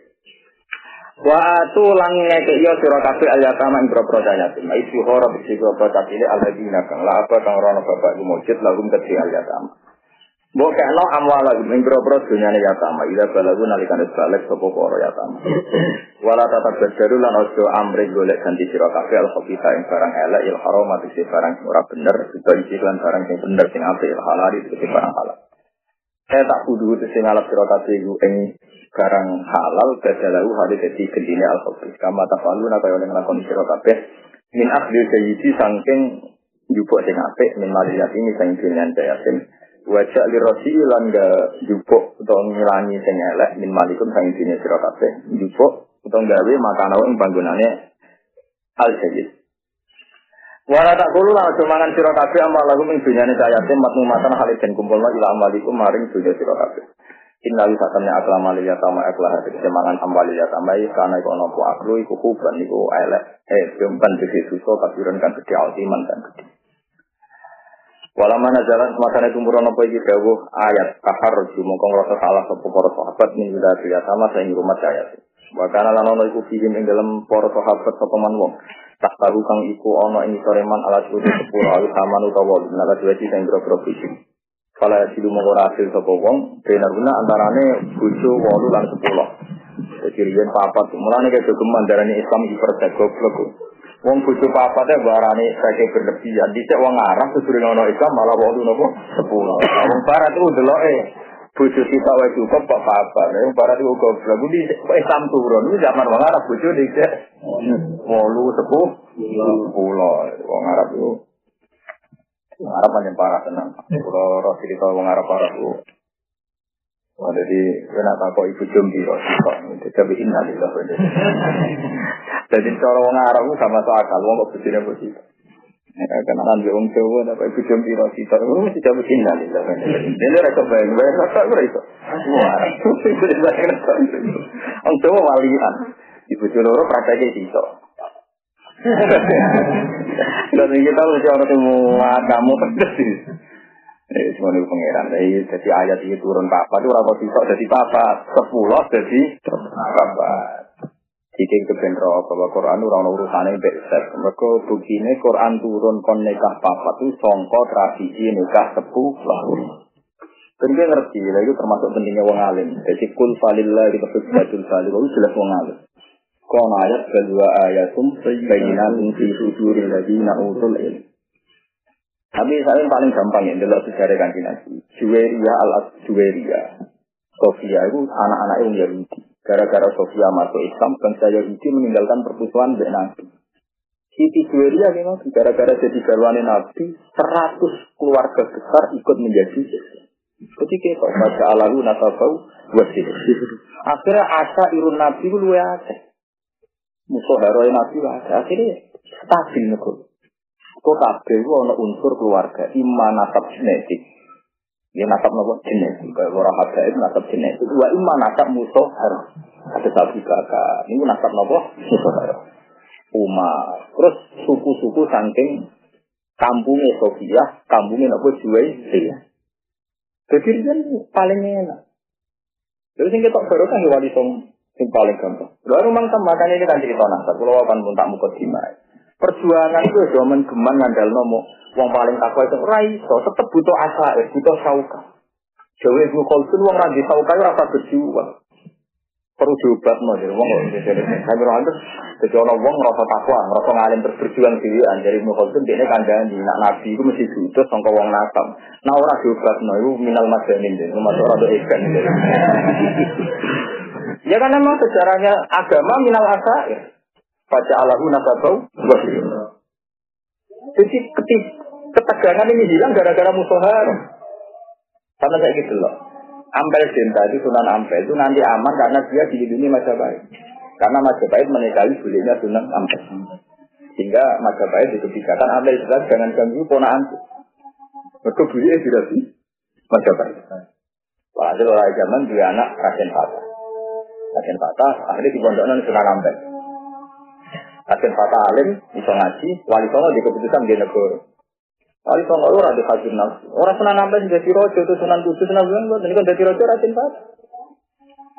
Wa tu lang ngeke yo sira kabeh al yatama ing propro yatim. Isu horo bisi propro ini ala dina kang la apa kang rono bapak mujud lagu keti al yatama. Mbok kena amwal lagi ing propro dunyane yatama. Ila balagu nalikan balik sapa para yatama. Wala tata berjaru lan ojo amri golek ganti sira kabeh al khabitha ing barang elek il haram ati barang ora bener, dibagi lan barang sing bener sing apik il halal itu barang halal. Saya tak kudu itu sing alap sira kabeh ing barang halal badalahu hadis dadi gendine al khabith. Kama tafalu nak kaya oleh nglakoni sira kabeh min akhdil sayyidi sangking jupuk sing apik min maliyat ini sing dinyan yatim wajak li rosi lan ga jupuk atau ngilangi sing elek min malikum sang dine sira kabeh jupuk utawa gawe makana ing panggonane al sayyid Wara tak kulo lah aja mangan sira kabeh amal lagu ing dunyane matmu matan halid den kumpulna ila amalikum maring dunya sira kabeh Innal satamnya akla maliyah tama akla hati kesemangan karena iku nopo aklu iku kuban iku elek eh jempan gede suso kafiran kan gede altiman kan gede Walau mana jalan semakanya tumburan apa iki dawuh ayat kahar roju mongkong rasa salah sopo para sahabat nih udah tidak sama saya rumah saya. Bahkan lan ono iku fihim ing dalam para sahabat sapa man wong. Tak tahu kang iku ono ing soreman alat kudu sepuluh alu saman utawa naga dua sing boro-boro fihim. Kala silu mongko hasil sapa wong benar guna antarane bojo 8 lan 10. Jadi papat mulane kayak jogeman darane Islam iki perda goblok. Wong bojo papate barane saking berlebihan. Dicek wong Arab kudu ngono Islam malah wong nopo sepuluh. Wong barat itu deloke bojo kita wae cukup kok apa. Wong barat itu goblok. Kuwi Islam turun. Ini zaman wong Arab bojo dicek wolu sepuh pulau. Wong Arab itu Wong Arab paling parah tenang. Kalau roh cerita wong Arab parah itu Wah, jadi kena tak kok ibu jombi kok Jadi innalillah. Jadi cara wong Arab sama so akal, wong kok begini begitu. Ya, kenalan di wong Jawa, apa ibu jombi rasi, terus tidak begini innalillah. Ini rasa bayang, bayang rasa apa itu? Wah, Wong Jawa walian. Ibu Jawa prakteknya situ. Dan kita mesti orang semua kamu pedes Eh, semuanya pangeran. Jadi, jadi ayat ini turun papa itu rapat bisa jadi papa. Sepuluh jadi papa. Jika kebenro bahwa Quran itu orang urusannya besar. Mereka begini Quran turun kon nikah papa itu songko tradisi nikah sepuluh. Dan dia ngerti, lah itu termasuk pentingnya wong alim. Jadi kul falillah kita sebabul falil, itu jelas wong alim. Kon ayat kedua ayatum bayinan fi suduril ladina utul ilm. Tapi saya yang paling gampang ya, adalah sejarah kanji nabi. Juweria al Juweria. Sofia itu anak-anak yang Yahudi. Gara-gara Sofia masuk Islam, bangsa Yahudi meninggalkan perpusuan dengan Nabi. Siti Juweria memang gara-gara jadi garwane Nabi, seratus keluarga besar ikut menjadi Jadi kita baca alalu nasabau wasir. Akhirnya asa irun Nabi itu luwe aja. Musuh heroi Nabi ada. Akhirnya stabil negara. Kok kabeh ku ana unsur keluarga, imma nasab genetik. Ya nasab nopo genetik, kaya ora habaib nasab genetik. Wa imma nasab musuh harus. Ada sapi kakak. Ini nasab nopo musuh harus. Umar. Terus suku-suku saking kampungnya Sofia, kampungnya nopo Juwai, ya. Jadi kan paling enak. Terus yang kita baru kan wali song yang paling gampang. Lalu memang makanya ini kan cerita nasab. Kalau akan pun tak mukot dimai. Perjuangan itu zaman geman ngandal nomo. Wong paling takwa itu raiso, tetep butuh asa, butuh sauka. Jawa ibu kolsun wong randi sauka itu rasa berjuang. Perlu diobat no, jadi wong jadi saya berangkat jadi orang wong rasa takwa, rasa ngalim terus berjuang dirian. Jadi ibu kolsun dia ini kandang di nak nabi itu mesti butuh sangka wong nakam. Nah orang diobat no, itu minal majanin deh, masuk orang ikan. Ya kan memang sejarahnya agama minal asa ya. Baca Allahu nasabau Jadi ketegangan ini hilang gara-gara musuh haram. Karena kayak gitu loh. Ampel cinta itu Sunan Ampel itu nanti aman karena dia dilindungi Majapahit. Karena Majapahit menikahi bolehnya Sunan Ampel. Sehingga Majapahit itu kebijakan Ampel jelas jangan ganggu ponaanku. Mereka beliau tidak sih Majapahit. Padahal orang zaman dua anak Raden Fatah. Raden Fatah akhirnya di pondoknya Sunan Ampel. Hakim Fatah Alim, bisa ngaji, wali songo di keputusan di negara. Wali songo lu rada hakim nafsu. Orang sunan sampai sudah rojo itu sunan kudus, sunan bulan, ini kan dari rojo Raden Fatah.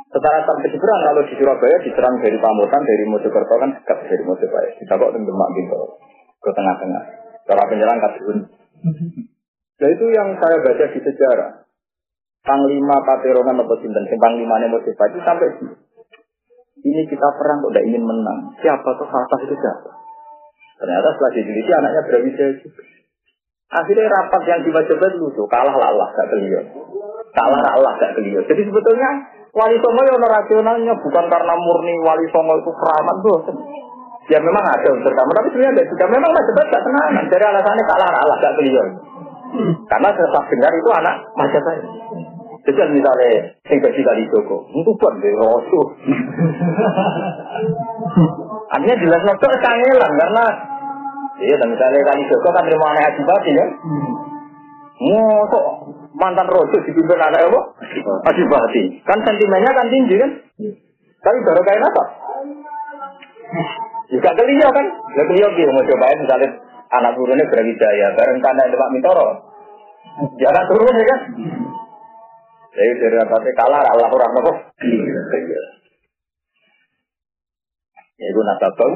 Secara sampai seberang kalau di Surabaya diserang dari Pamutan, dari Mojokerto kan dekat dari Mojopahit. Kita kok tengah Demak gitu, ke tengah-tengah. Cara penyerang Kadun. Nah itu yang saya baca di sejarah. Panglima Paterongan atau Sinten, Panglima Mojopahit itu sampai ini kita perang kok tidak ingin menang. Siapa tuh Fatah itu siapa? Ternyata setelah diteliti anaknya Brawijaya juga. Akhirnya rapat yang tiba-tiba lucu, kalah lah Allah gak keliru. Kalah lah Allah gak keliru. Jadi sebetulnya wali songo yang rasionalnya bukan karena murni wali songo itu keramat tuh. Ya memang ada unsur kamu, tapi sebenarnya ada juga. Memang Majapahit gak tenang. Dari alasannya kalah Allah gak keliru. Karena saya dengar itu anak Majapahit. Jadi misalnya sing gaji kali Joko, itu pun deh rosu. Artinya jelas nopo kangelan karena iya dan misalnya kali Joko kan terima anak adibati ya. Mosok mantan rosu dipimpin anak apa? Adibati. Kan sentimennya kan tinggi kan? Tapi baru kayak apa? Juga kelihatan kan? Ya kelihatan dia mau cobain misalnya anak turunnya berwijaya bareng karena Pak Mintoro. Jangan turun ya kan? Jadi dari atasnya kalah, Allah orang nopo. Ya itu nasabau.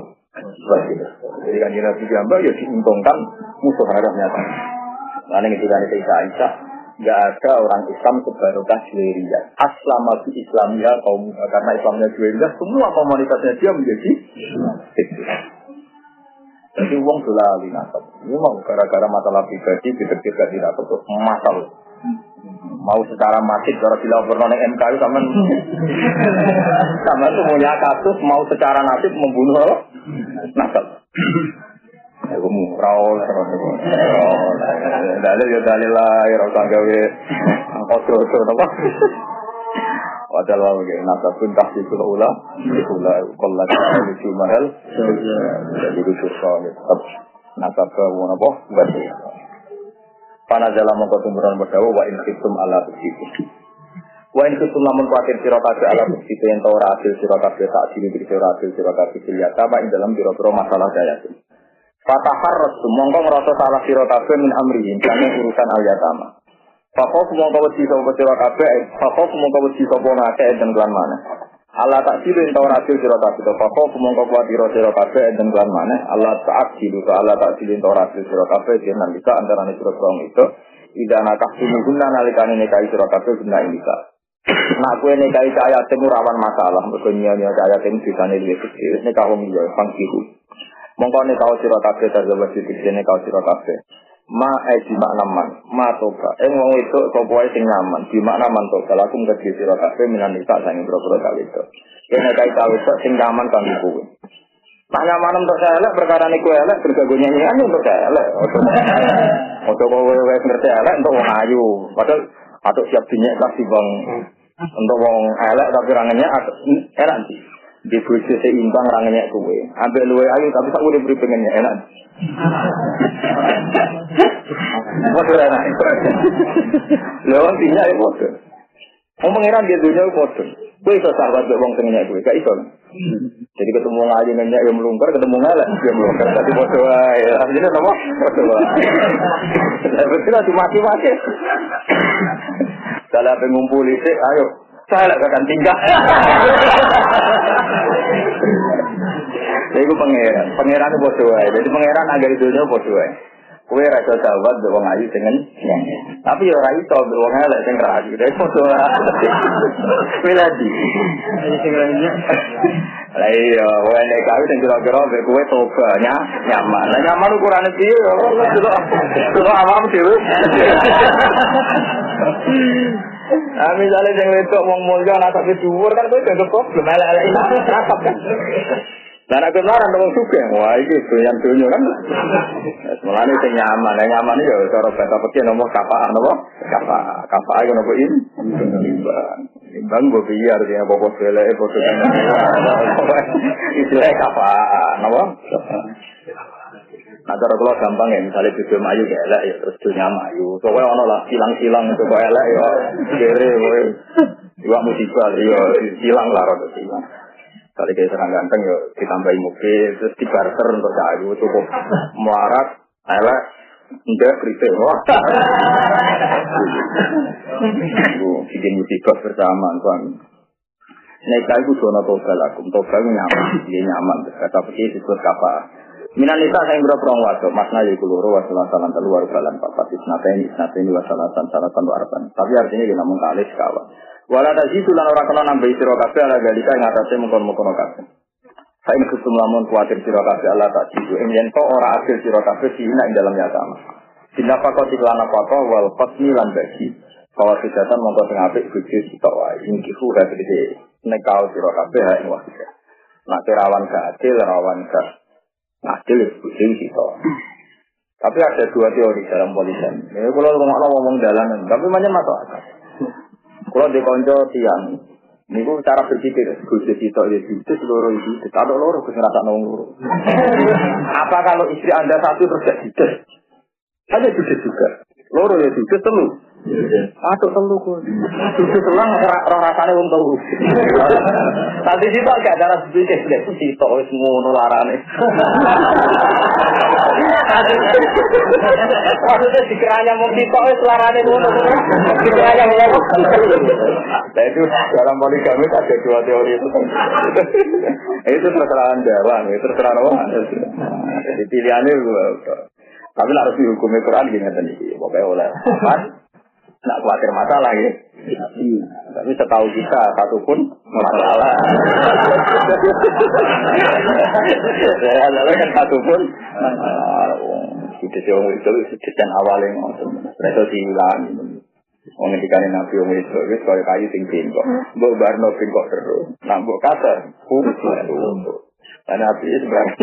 Jadi kan Nabi Jamba ya diuntungkan musuh haram nyata. Karena ketika itu Isa Aisyah, nggak ada orang Islam sebarokah Juwairiyah. Aslama bi Islamiyah kaum karena Islamnya Juwairiyah, semua komunitasnya dia menjadi Islam. Jadi uang sudah nasab. Ini mau gara-gara masalah pribadi, pikir-pikir gak dinasab tuh masalah. Mau secara masif, kalau dilaporkan oleh MK itu sama sama itu punya kasus mau secara nasib membunuh nasab. Aku murau lah, dalil ya dalil lah, ya rasa gawe ojo-ojo apa? Padahal wa ge nasab pun tahti kula ula, kula kula lucu mahal. Jadi itu susah tetap nasab ke wong apa? Berarti. Pana dalam mongko tumburan berdawa wa in khiftum ala tusiku. Wa in khiftum lamun kuatir kabeh ala tusiku yen ora adil sira tak diri diri sira adil sira kabeh ing dalam biro-biro masalah daya. Fatahar rasu mongko ngrasa salah kabeh min amri kene urusan al yatama. Fakos mongko wedi sapa sira kabeh, fakos mongko wedi sapa ngake dan kelan mana. Allah tak silu ento rasil sira kabeh. To pokok kumangka kuwatir sira kabeh enten kan maneh. Allah tak silu to ala tak silu ento rasil sira kabeh. Yen nang bisa antarane sira kabeh itu. Tidak nakah kasih guna nalikane nekai sira kabeh guna bisa. Nak kuwe nekai saya temu rawan masalah mergo nyanyi saya temu bisane luwih wis nek wong yo pangkihu mongko nek kau sira kabeh tak jelas iki nek kabeh. Ma eh di makna man ma toba. Eh wong itu sapa wae sing nyaman? Di makna man toba. Laku ngedi sira kabeh minan nisa sange boro-boro kali itu kene kae tahu sing nyaman kanggo kowe Nah nyaman untuk saya elek perkara niku elek bergagu nyanyian untuk saya elek. Untuk kowe wis ngerti elek untuk wong ayu. Padahal atau siap dinyek kasih bang untuk wong elek tapi rangannya enak sih. Di bojo seimbang rangannya kowe. Ambil luwe ayu tapi tak udah beri pengennya enak. Bodoh enak. Lewat tinggal ya bodoh. Mau pengiran dia dunia bodoh. Gue iso sahabat gue bang tengahnya gue, gak iso. Jadi ketemu ngaji nanya yang melungker, ketemu ngalah yang melungker. Tadi bodoh ya. Jadi apa? Bodoh Tapi kita cuma mati-mati. Kalau apa ngumpul itu, ayo. Saya akan tinggal. Jadi gue pangeran, pangeran itu bodoh Jadi pangeran agar itu bodoh Kue rasa sahabat be wong ayu dengan tapi ya ora iso be wong elek sing rayu. Dadi foto Kue lagi. Lah iya, wae nek kawin sing kira-kira be kue toba nya nyaman. Lah nyaman piye yo? Kudu awam dhewe. Ah misalnya yang wedok wong mulya tapi dhuwur kan kowe dianggap problem elek-elek kan. Dan aku marah dong suka, wah itu doyan dunia kan. Mulane sing nyaman, nah, nyaman ya cara bahasa pekih nomor kapaan nopo? Kapa, kapa ayo nopo ini. Imbang, imbang gue biar dia bawa bela, bawa Istilah kapaan, nopo? Nah, cara kalau gampang ya, misalnya video mayu ya elek ya terus dunia mayu. Pokoknya ono lah silang-silang coba elek ya, kere, Dua musibah, ya silang lah rada silang. Kali kayak serang ganteng ya ditambahi mobil, terus dibarter untuk kayu cukup muarat, elek, enggak kritik. Wah, bikin musibah bersama, tuan. Nek itu zona toga lakum, toga nyaman, dia nyaman. Kata pergi disebut kapa. Minan nisa saya berapa orang waso, makna ya kuluro wasalah salan telu waru balan papat isnata ini isnata ini wasalah salatan warban. Tapi artinya kita namun kali sekawan. Wala tajidu lan ora kena nambah sira kabeh ala galika ing atase mengkon-mengkon kabeh. Saing kusum lamun kuatir sira kabeh Allah tak yen to ora adil sira kabeh sina ing dalam nyata. Dinapa kau tiklan apa kau wal lan bagi. Kalau kejahatan mongko sing apik bojo sitok wae. Ing kifu gede nek kau sira kabeh ha ing wae. Nak rawan gak adil rawan gak adil bojo sitok. Tapi ada dua teori dalam polisi. Ini kalau ngomong ngomong dalanan, tapi macam masuk akal. Kalau di konco tiang, ini gue cara berpikir, gue itu ya itu seluruh itu, ada loro keseratan nongol. Apa kalau istri anda satu terus jadi Ada juga juga. Loro ya juga telu. Aduh telu kok. Itu selang roh rasane wong telu. Tadi situ agak cara sedikit deh situ wis ngono larane. Maksudnya mau situ wis larane ngono. Nah itu dalam poligami ada dua teori itu. Itu terserah Jawa, itu terserah orang. Jadi pilihannya tapi harus dihukumi Quran gini tadi. Pokoknya oleh nak khawatir masalah ya. Tapi setahu kita satu pun masalah. Saya kan satu pun Sudah jauh itu sudah awalnya ngomong. Mereka hilang. Wong ngendikane Nabi wong itu wis kaya kayu sing bengkok. Mbok barno bengkok terus. Nah mbok kasar, kurus karena api sebenarnya.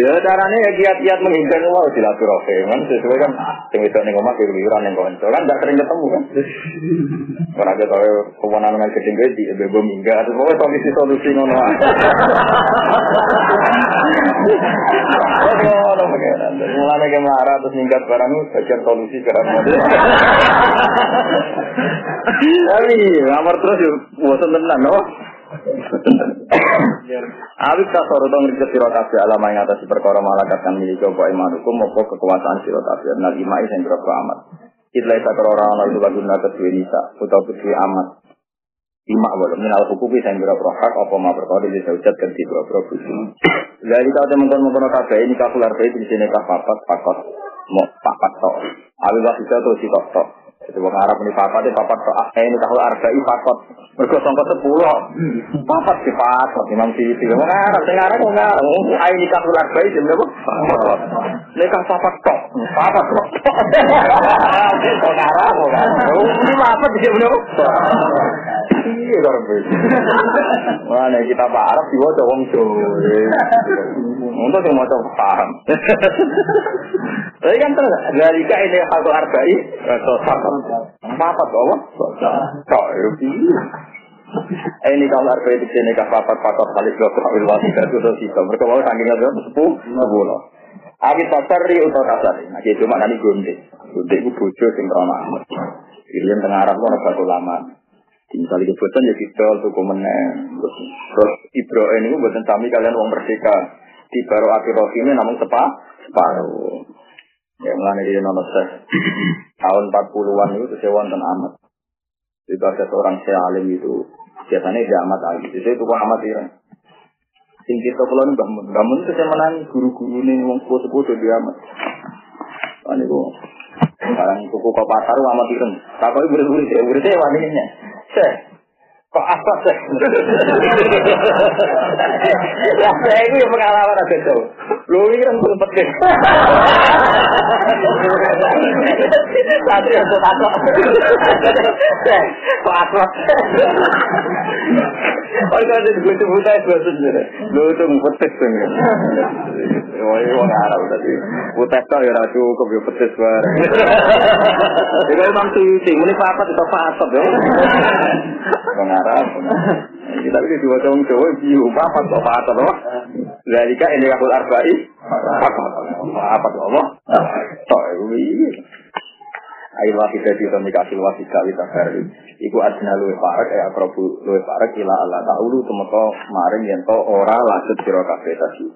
ya caranya ya kiat-kiat menghindar mau silaturahmi kan sesuai kan yang itu nih ngomong keluyuran yang konco kan nggak sering ketemu kan. Orang kita tahu kewenangan yang kecil di bebo mingga atau pokoknya solusi solusi ngono. Oh, mulai ke marah terus minggat barang bagian solusi karena Tapi ngamar terus yuk, bosan tenan, no? Awit tak soro dong riset siro kabeh alama yang atas perkara malakat kan milik apa iman hukum apa kekuasaan siro kabeh nal imai sing berapa amat. Itla isa kerora ana itu lagu duwe nisa utawa duwe amat. Ima walau minal hukum sing berapa hak apa ma perkara di saujat kan di berapa busi. Dari kau teman mengkono kabeh ini kakular bae di sini kah papat pakot mau papat tok. Awit lah bisa tuh si tok. Jadi wong Arab ini papat ini papat tok. Eh ini tahu arba'i pakot. Mergo sangka sepuluh. Papat di papat Imam Siti. Wong Arab sing Arab wong Arab. Ai nikah ular bayi jam berapa? Nikah papat tok. Papat tok. Wong Arab wong Arab. Ini papat jam berapa? Iya karo Mana kita Pak Arab diwaca wong Jawa. Untuk yang mau paham. Tapi kan terus dari ini hal arba'i, sosok papat apa? Kok ini kalau arba itu sini kah papat papat kali dua kawil wasidah itu terus itu. Mereka mau saking aja sepuh sepuluh. Abi tasari atau kasari. Nah, cuma nanti gunde. Gunde itu bojo sing. Ini yang tengah Arab itu satu lama. Misalnya kebutuhan ya kita tuku meneng. Terus Ibrahim ini buatan sami kalian uang merdeka. Di baru akhir ini namun sepa separuh. Ya mulai dari nomor tahun 40-an itu saya wonten amat. Itu ada seorang alim itu biasanya dia amat. Jadi itu kok amat ireng. Sing kita kalau nih bangun, bangun itu saya guru-guru ini wong sepuh sepuh dia amat. Ini kok sekarang tuku kok pasar amat kau beri-beri saya beri saya wanitanya. Saya Kok apa sih? Ya saya itu yang pengalaman ada tuh. Lu ini kan belum penting. Satu yang tuh takut. Kok apa? Itu ada gue aja gue sendiri. Lu itu petis tuh. Ini orang Arab tadi. Putek kok ya cukup ya petis bareng. Itu memang suci. Ini apa itu apa ya? Arab. Kita ini dua tahun Jawa, biu papat kok papat loh. Lalika ini aku arba'i, papat, papat Allah. Tok ini. Ayo wahidah di komunikasi wahidah kita baru. Iku adina luwe parek, ya akrobu luwe parek, ila Allah ta'ulu, temeko maring yang to ora lanjut siro kafe tadi.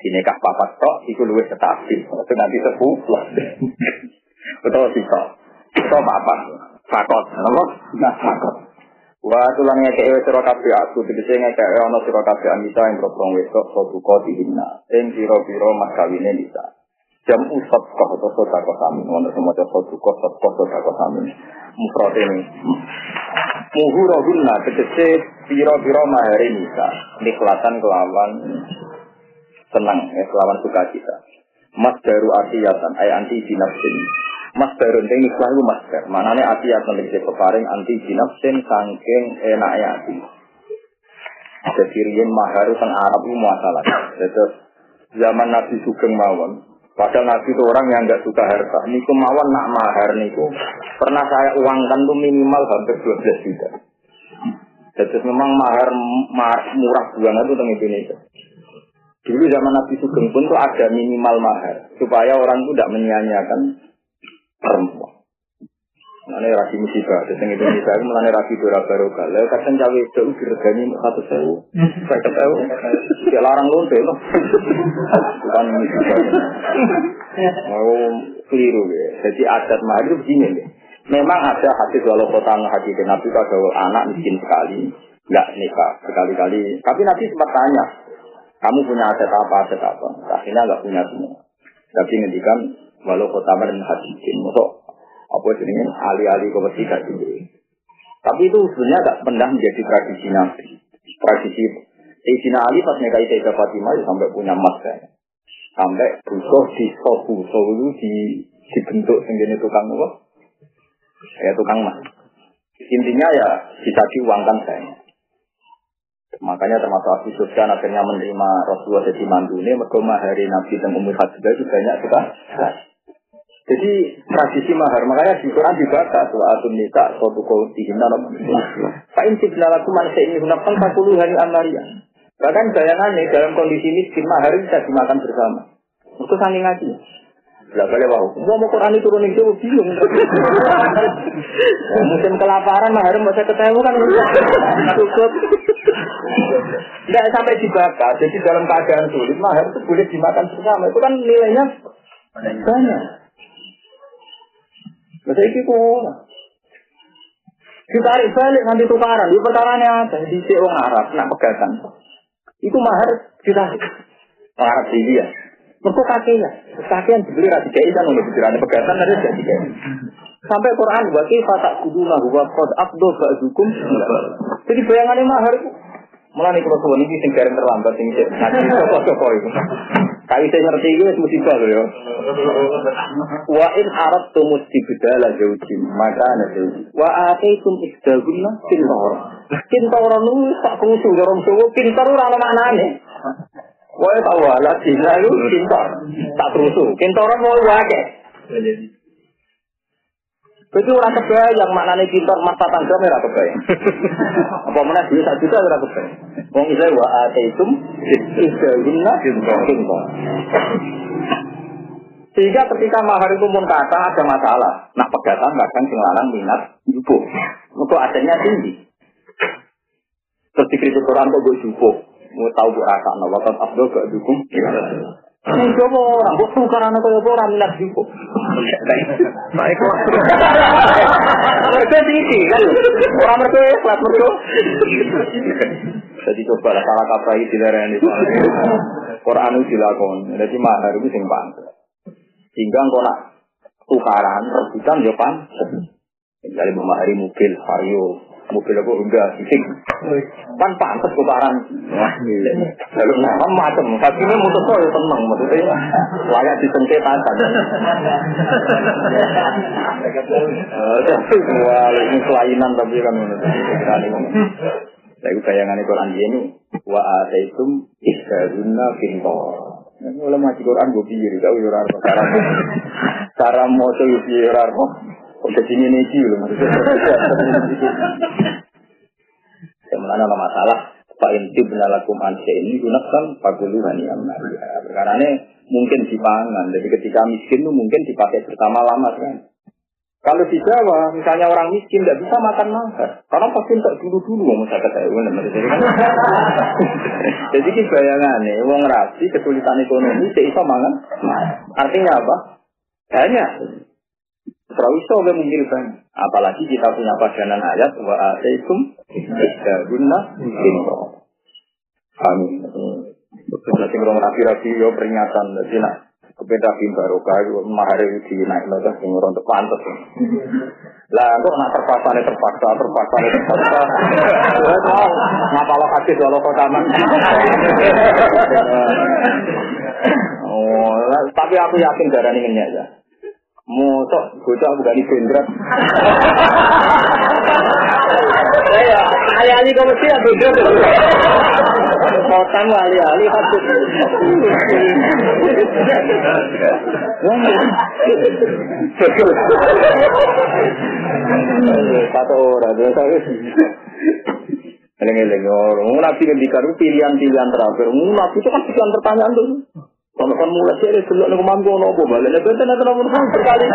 Dinikah papat tok, iku luwe stabil. Itu nanti sepuh, Betul sih tok. Tok papat. Fakot, apa? Nah, fakot. Wa tulang ngeke ewe sira kabeh aku tegese ngeke ana sira kabeh anisa ing propong wedok soduka dihina ing pira-pira mas kawine nisa. Jam usat kok atau sodako sami ngono semoga soduka sodako sodako sami. Mufrate ini. Muhuro guna tegese pira-pira mahari nisa nikhlatan kelawan senang ya kelawan sukacita. Mas baru asiyatan ay anti binafsin Mas Darun ini ikhlas itu mas. Manane ati akan lebih peparing anti jinafsin sangking enaknya ati. Jadi riyen mahar Arab itu masalah. Jadi zaman Nabi Sugeng mawon. Padahal Nabi itu orang yang nggak suka harta. Niku mawon nak mahar niku pernah saya uangkan tuh minimal hampir 12 juta. Jadi memang mahar, mahar murah banget itu teng Indonesia. Dulu zaman Nabi Sugeng pun tuh ada minimal mahar supaya orang itu tidak menyia-nyiakan perempuan. Mana rasi musibah, Indonesia itu melane rasi dora baru kalau kadang cawe itu diregani satu sewu, saya tahu, dia larang lonte loh, bukan musibah. Mau keliru ya, jadi adat mah itu begini nih. Memang ada hadis walau kota hadis Nabi itu ada anak miskin sekali, nggak nikah sekali-kali. Tapi Nabi sempat tanya, kamu punya aset apa, aset apa? Akhirnya nggak punya semua. Tapi ngendikan walau kota dan hadisin. Masuk apa jenisnya ali-ali kompetisi gak Tapi itu sebenarnya gak pernah menjadi tradisi nabi. Tradisi Sayyidina Ali pas nikahi Sayyidah Fatimah ya sampai punya emas kan. Sampai butuh di sohu, sohu di dibentuk sendiri tukang apa? Ya tukang emas. Intinya ya bisa diuangkan saya. Makanya termasuk Abu Sufyan akhirnya menerima Rasulullah jadi mandune, mereka mahari Nabi dan Ummu Hadidah itu banyak juga. Jadi tradisi mahar, makanya di Quran dibaca atun nisa suatu kau dihina Pak Insi laku manusia ini puluh hari amaria. Bahkan bayangannya dalam kondisi miskin mahar bisa dimakan bersama. Itu saling ngaji. Lah kali wau. Gua mau Quran itu turun itu bingung. Musim kelaparan mahar mau saya ketemu kan cukup. Tidak sampai dibakar. Jadi dalam keadaan sulit mahar itu boleh dimakan bersama. Itu kan nilainya banyak. Masa itu kok Ditarik balik nanti tukaran. Di perkaranya ada di si orang Arab nak pegangan. Itu mahar kita Arab di dia. Mereka kakeknya, kakek dibeli rasi kayak kan untuk pikirannya pegatan ada jadi kayak. Sampai Quran bagi fatak kuduna huwa qad abdo ba'dukum. Jadi bayangannya mahar itu Mula nih kalau suwani sing singkirin terlambat sih sih. Nanti sopo sopo itu. Kali saya ngerti itu wis musibah loh ya. Wa in arab tu musibda lah jauji. Maka anak jauji. Wa ake kum ikda guna pintor. Pintor lu tak kungsu jorong suwo. Pintor ora ana maknanya. Woy tau wala jina lu pintor. Tak terusu. Pintor lu mau wakek. Jadi orang kebayang maknanya pintar mata tangga merah kebayang. Apa mana duit satu juta merah kebayang. Wong isai wa ataitum isdaguna pintar. Sehingga ketika mahar itu pun kata ada masalah. Nah pegatan bahkan sing lanang minat jupo. Untuk asalnya tinggi. Terus dikritik orang kok gue jupo. Mau tahu bu rasa, nah waktu abdul gak dukung. Ini ora, orang, bos suka anak ora coba orang minat juga. Baik, baik. Berarti sih, kan? Orang berarti kelas berdua. Jadi coba lah salah kata itu dari yang itu. Quran itu dilakukan, jadi mana itu sing pantas. Sehingga kok nak tukaran, rebutan jawaban. Jadi memahami mobil, vario, mobil aku enggak. Fisik kan pantas tukaran lalu nama macam tapi ini mutus ya tenang maksudnya. Layak disengketakan. Wah ini kelainan tapi kan saya bayangan Quran ini wa ataitum iskaruna pintor Mulai masih Quran gue pikir, tahu ya orang cara mau tuh orang Kok jadi ini loh Yang mana ada masalah Pak Inti benalakum anse ini gunakan paguluhan yang Karena ini mungkin dipangan. Jadi ketika miskin itu mungkin dipakai bersama lama kan. Kalau di Jawa, misalnya orang miskin tidak bisa makan mahar, karena pasti tak dulu-dulu mau saya kata Jadi ini bayangannya, uang rasi kesulitan ekonomi, tidak bisa mangan. Artinya apa? Banyak. Ke mungkin banyak. Apalagi kita punya padanan ayat wa ataikum isdaguna pinto. Amin. Jadi kalau rapi-rapi yo peringatan jadi nak kepeda baru kayu mahar di naik nota sing untuk pantas. Lah kok nak terpaksa nih terpaksa terpaksa nih terpaksa. Ngapa lo kasih kalau kau taman? Oh, tapi aku yakin darah ini ya. Motok bocah bukan di bendrat. Ya, ali-ali kau mesti ya bendrat. Kotan ali-ali patut. Satu orang, dua satu. Eleng-eleng orang, nabi ngendikan pilihan-pilihan terakhir. Nabi itu kan pilihan pertanyaan tuh. Kalau kan mulai sih dulu nih mampu nopo balik, nih benten atau nopo berkali.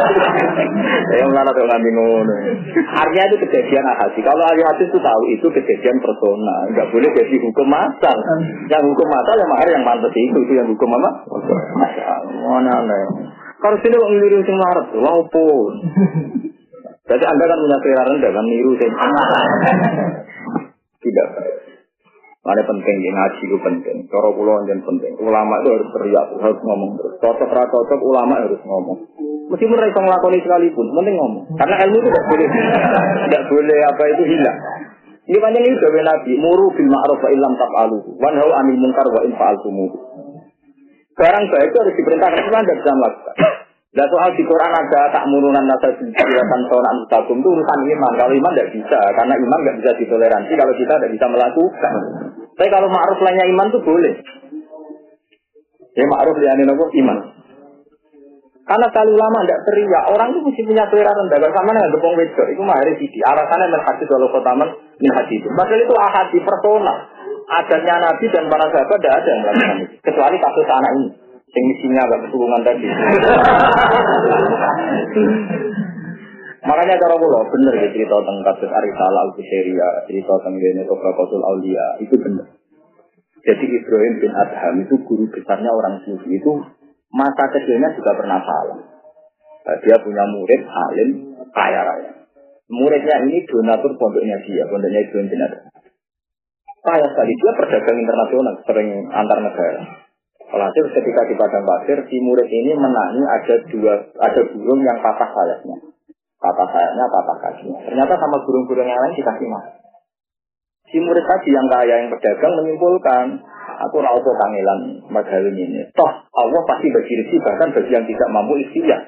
Yang mana tuh ngambil ngono. Artinya itu kejadian ahadi. Kalau ahli hadis itu tahu itu kejadian personal, nggak boleh jadi hukum masal. Yang hukum masal yang mahar yang pantas itu itu yang hukum apa? Masal. Mana nih? Kalau sini kok ngeliru sing marah tuh, laupo. Jadi anda kan punya selera rendah kan niru sing. Tidak. Ada penting di ngaji itu penting. Cara pulau yang penting. Ulama itu harus teriak, harus ngomong terus. Cocok ra cocok ulama harus ngomong. Meskipun mereka ngelakoni sekalipun, penting ngomong. Karena ilmu itu tidak boleh, tidak boleh apa itu hilang. Ini panjang ini gawe Nabi, muru bil ma'ruf wa illam taf'alu. Wanhau anil munkar wa in fa'altumu. Sekarang baik itu harus diperintahkan, cuma tidak bisa melakukan. Dan soal di Quran ada tak murunan nasa silatan sonan mustaqim itu urusan iman. Kalau iman tidak bisa, karena iman nggak bisa ditoleransi kalau kita tidak bisa melakukan. Tapi kalau ma'ruf lainnya iman itu boleh. Ya ma'ruf lainnya nopo iman. Karena kali lama tidak teriak, orang itu mesti punya selera rendah. Kalau sama dengan gepong wedor, itu mah hari sisi. Alasannya min hadis walau kotaman min hadis. Padahal itu ahadi personal. Adanya Nabi dan para sahabat tidak ada yang melakukan itu. Kecuali kasus anak ini. Yang misinya agak keturunan tadi. Makanya cara kula bener ya cerita tentang kasus Arisal al Bukhariya, cerita tentang Dene Kosul Aulia, itu benar. Jadi Ibrahim bin Adham itu guru besarnya orang sufi itu masa kecilnya juga pernah salah. Nah, dia punya murid alim kaya raya. Muridnya ini donatur pondoknya dia, pondoknya Ibrahim bin Adham. Kaya sekali dia pedagang internasional, sering antar negara. Walhasil ketika di padang pasir, si murid ini menangi ada dua ada burung yang patah sayapnya. Patah sayapnya, patah kakinya. Ternyata sama burung-burung yang lain dikasih makan. Si murid tadi yang kaya yang pedagang menyimpulkan, aku rauto kangelan magawin ini. Toh Allah pasti rezeki bahkan bagi yang tidak mampu ikhtiar.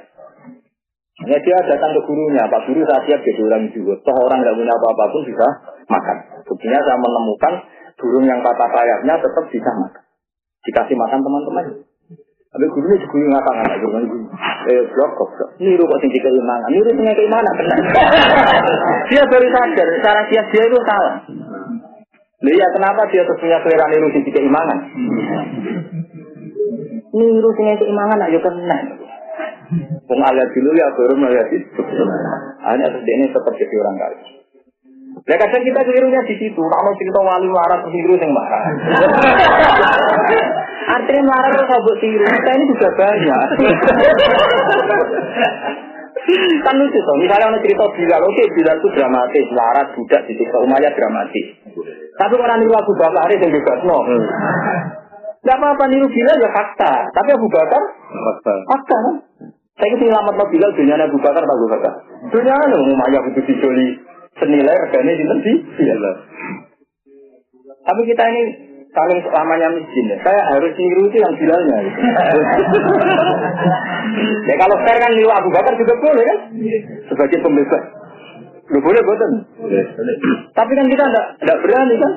Hanya dia datang ke gurunya, Pak Guru saya siap jadi orang juga. Toh orang nggak punya apa-apa pun bisa makan. Buktinya saya menemukan burung yang patah sayapnya tetap bisa makan dikasih makan teman-teman. Tapi gurunya juga ngatakan anak guru guru. Eh blok kok. Niru kok tinggi keimanan. Niru tinggi keimanan benar. dia baru sadar cara dia dia itu salah. Lihat ya kenapa dia terus punya selera niru tinggi keimanan? Niru tinggi keimanan ayo kena. Wong aliat dulu ya baru melihat itu. Hanya terus dia ini tetap jadi orang kaya. Ya kadang kita kelirunya di situ. Kalau cerita wali marah terus yang marah. Artinya marah terus sabuk tiru. Kita ini juga banyak. kan lucu tuh. Misalnya orang cerita Bilal, oke Bilal itu dramatis, larat, budak, di tiktok umaya dramatis. Tapi orang niru Abu Bakar yang bebas, no. Gak apa-apa niru Bilal ya fakta. Tapi Abu Bakar, fakta. Fakta kan? Saya ingin selamat Bilal, dunia Abu Bakar, Abu Bakar. Dunia kan umaya butuh dijoli senilai regane di sih iya Tapi kita ini saling selamanya miskin ya. Saya harus niru itu yang bilalnya. Gitu. ya kalau fair kan niru Abu Bakar juga boleh kan? Sebagai pembebas. Lu boleh boten. Tapi kan kita tidak tidak berani kan?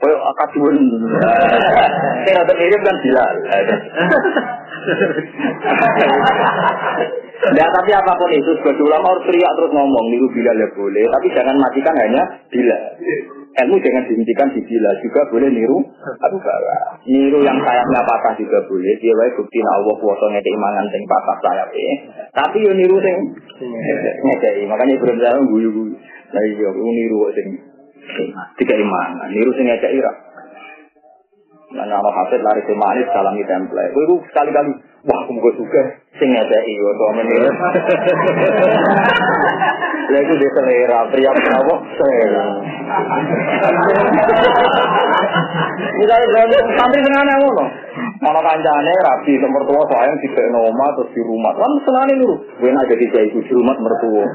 Oh, akadun. Saya ada mirip kan Bilal. Nah, tapi apa pun itu, sebagai ulama harus teriak terus ngomong, niru bila ya boleh, tapi jangan matikan hanya bila. Ilmu jangan dihentikan di bila, juga boleh niru Abu Bakar. Niru yang sayapnya patah juga boleh, dia wae bukti Allah kuasa ngekei mangan sing patah sayap Tapi yo niru sing ngekei, makanya Ibrahim Zara guyu-guyu. Nah iya, niru sing tiga iman, niru sing ngekei ira. Nah, nama hafid lari ke manis salami template. Gue sekali-kali, wah, aku mau suka. Sing ngedai, gue tuh menir. Lagu dia selera, pria kenapa? Selera. Misalnya, santri sengaja ngono. Mana kancane rapi ke mertua sayang di oma terus di rumah. Kan senane lu. Gue aja di itu di rumah mertua.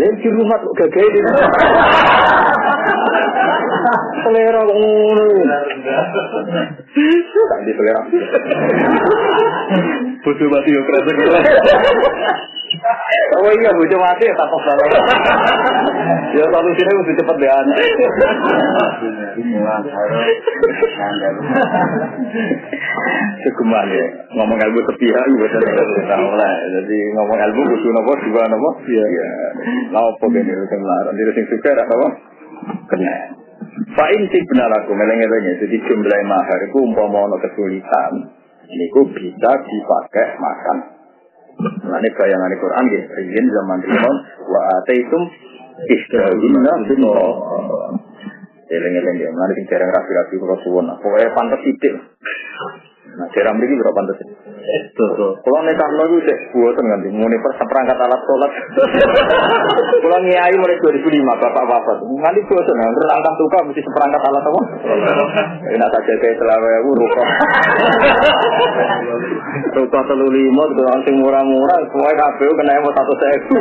Lain di rumah gagal di Selera ngono. Tak di selera. Bodoh mati yo keren Oh iya, bojo mati ya tak banget. Ya solusinya mesti cepet deh anak. Kegeman ya, ngomong ilmu sepihak juga lah. Jadi ngomong ilmu kudu nopo juga nopo. Iya. Nopo gini sing larang, diri sing suka rak nopo. Kena. Pak inti benar aku meleng-elengnya. Jadi jumlah mahar itu umpama kesulitan. niku bisa dipakai makan. Nah, ini bayangan Quran, nggih, ingin zaman Timur, wa ataitum istirahim nabin wa Eleng-eleng ya, nanti kita jarang rapi-rapi, kalau suwana. Pokoknya pantas itu. Nah, jarang beri berapa pantas? Kalau nekah lo itu cek buatan nanti, mau nih perangkat alat sholat. Kalau ngiayi mulai 2005, bapak-bapak. Nanti buatan, nggak angkat tukar mesti seperangkat alat apa? Ini tak jaga selama aku rukah. Rukah telu lima, tukang sing murah-murah, semua KPU kena yang satu sewu.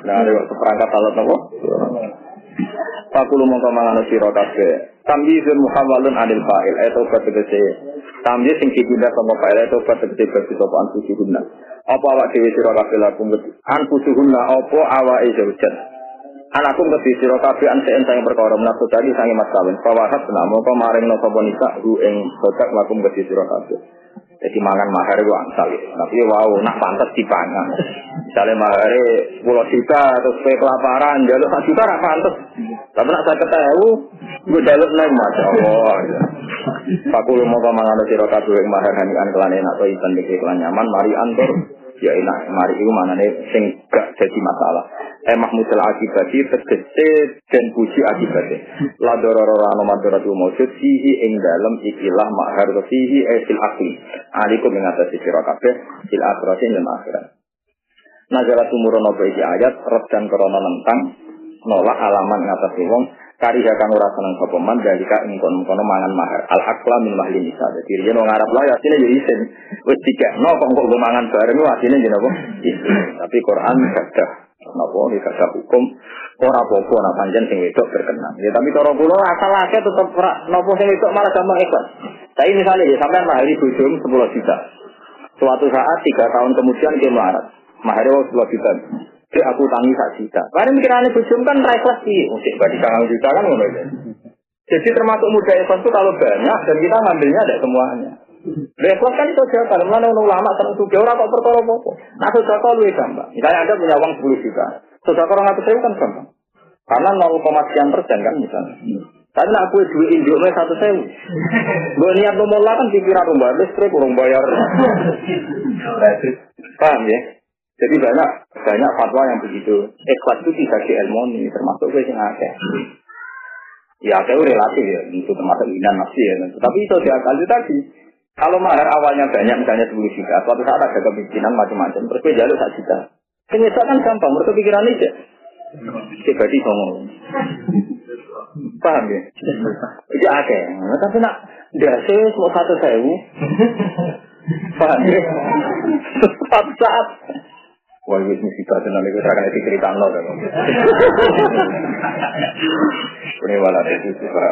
Nah, ada seperangkat alat apa? Fakulu mongko mangano sira kabeh. Tamyizun muhawwalun anil fa'il eta obat tegese. Tamyiz sing dipindah sama fa'il eta obat tegese bagi sapa anfusuhunna. Apa awak dhewe sira kabeh lakum anfusuhunna apa awake zaujan. Anakum kedhi sira kabeh an sing perkara menapa tadi sange mas kawin. Fawahat mongko maring napa nisa hu ing sodak lakum kedhi sira kabeh. Jadi mangan mahar itu angsal. Tapi wow, nak pantas dipangan. Misalnya mahar pulau juta terus kayak kelaparan, jalur satu juta nak pantas. Tapi nak saya ketahui, gue jalur lain masya Allah. Pakulu mau mangan siro yang mahar hanian kelan enak atau ikan dikit kelan nyaman, mari antor. Ya enak, mari itu mana nih sing gak jadi masalah. Eh mahmudul akibati tegese dan puji akibati. La dororo ano madoratu maujud. Fihi ing dalam ikilah mahar fihi eh fil akli alikum mengatasi sira kabeh fil akhiratin yang akhirat. Nazara tumurun apa iki ayat redan krana nentang nolak alaman ngatasi wong kariha kang ora seneng sapa man dalika ing kono mangan mahar al akla min mahli nisa dadi yen wong Arab lah asline ya isin wis dikekno kok kok mangan bareng asline jenenge apa tapi Quran gadah Napa iki kagak hukum ora apa-apa nak panjen sing wedok berkenan. Ya tapi cara kula asal akeh tetep ora napa sing wedok malah gampang ikhlas. Tapi misalnya ya sampean mahari bojom 10 juta. Suatu saat tiga tahun kemudian dia melarat. Mahari 10 juta. Jadi aku tangi sak juta. Karena mikirannya bojom kan ra ikhlas sih. Mesti bagi kangen juta kan ngono Jadi termasuk muda ikhlas itu kalau banyak dan kita ngambilnya ada semuanya. Repot kan itu kalau mana ulama seneng suka orang kok perkara apa. Nah sudah kau lebih gampang. Misalnya anda punya uang sepuluh juta, sudah kau orang atas kan gampang. Karena 0, sekian persen kan misalnya. Tapi nak kue duit induknya satu sewu. Gue niat nomor kan pikiran rumah listrik, kurang bayar. Paham ya? Jadi banyak banyak fatwa yang begitu. Ikhlas itu tidak diilmoni, termasuk gue yang akeh. Ya, itu relatif ya, itu termasuk inan nafsi ya. Tapi itu dia kali tadi. Kalau mahar awalnya banyak, misalnya 10 juta, suatu saat ada kepemimpinan macam-macam, terus gue jalur 1 juta. Penyesal kan gampang, menurut pikiran aja. Pribadi ngomong. Paham ya? Akeh. Nah, tapi nak dasi mau satu sewu. Paham ya? Suatu saat. Wah, itu musibah tenan itu akan cerita lo kan. Ini wala itu para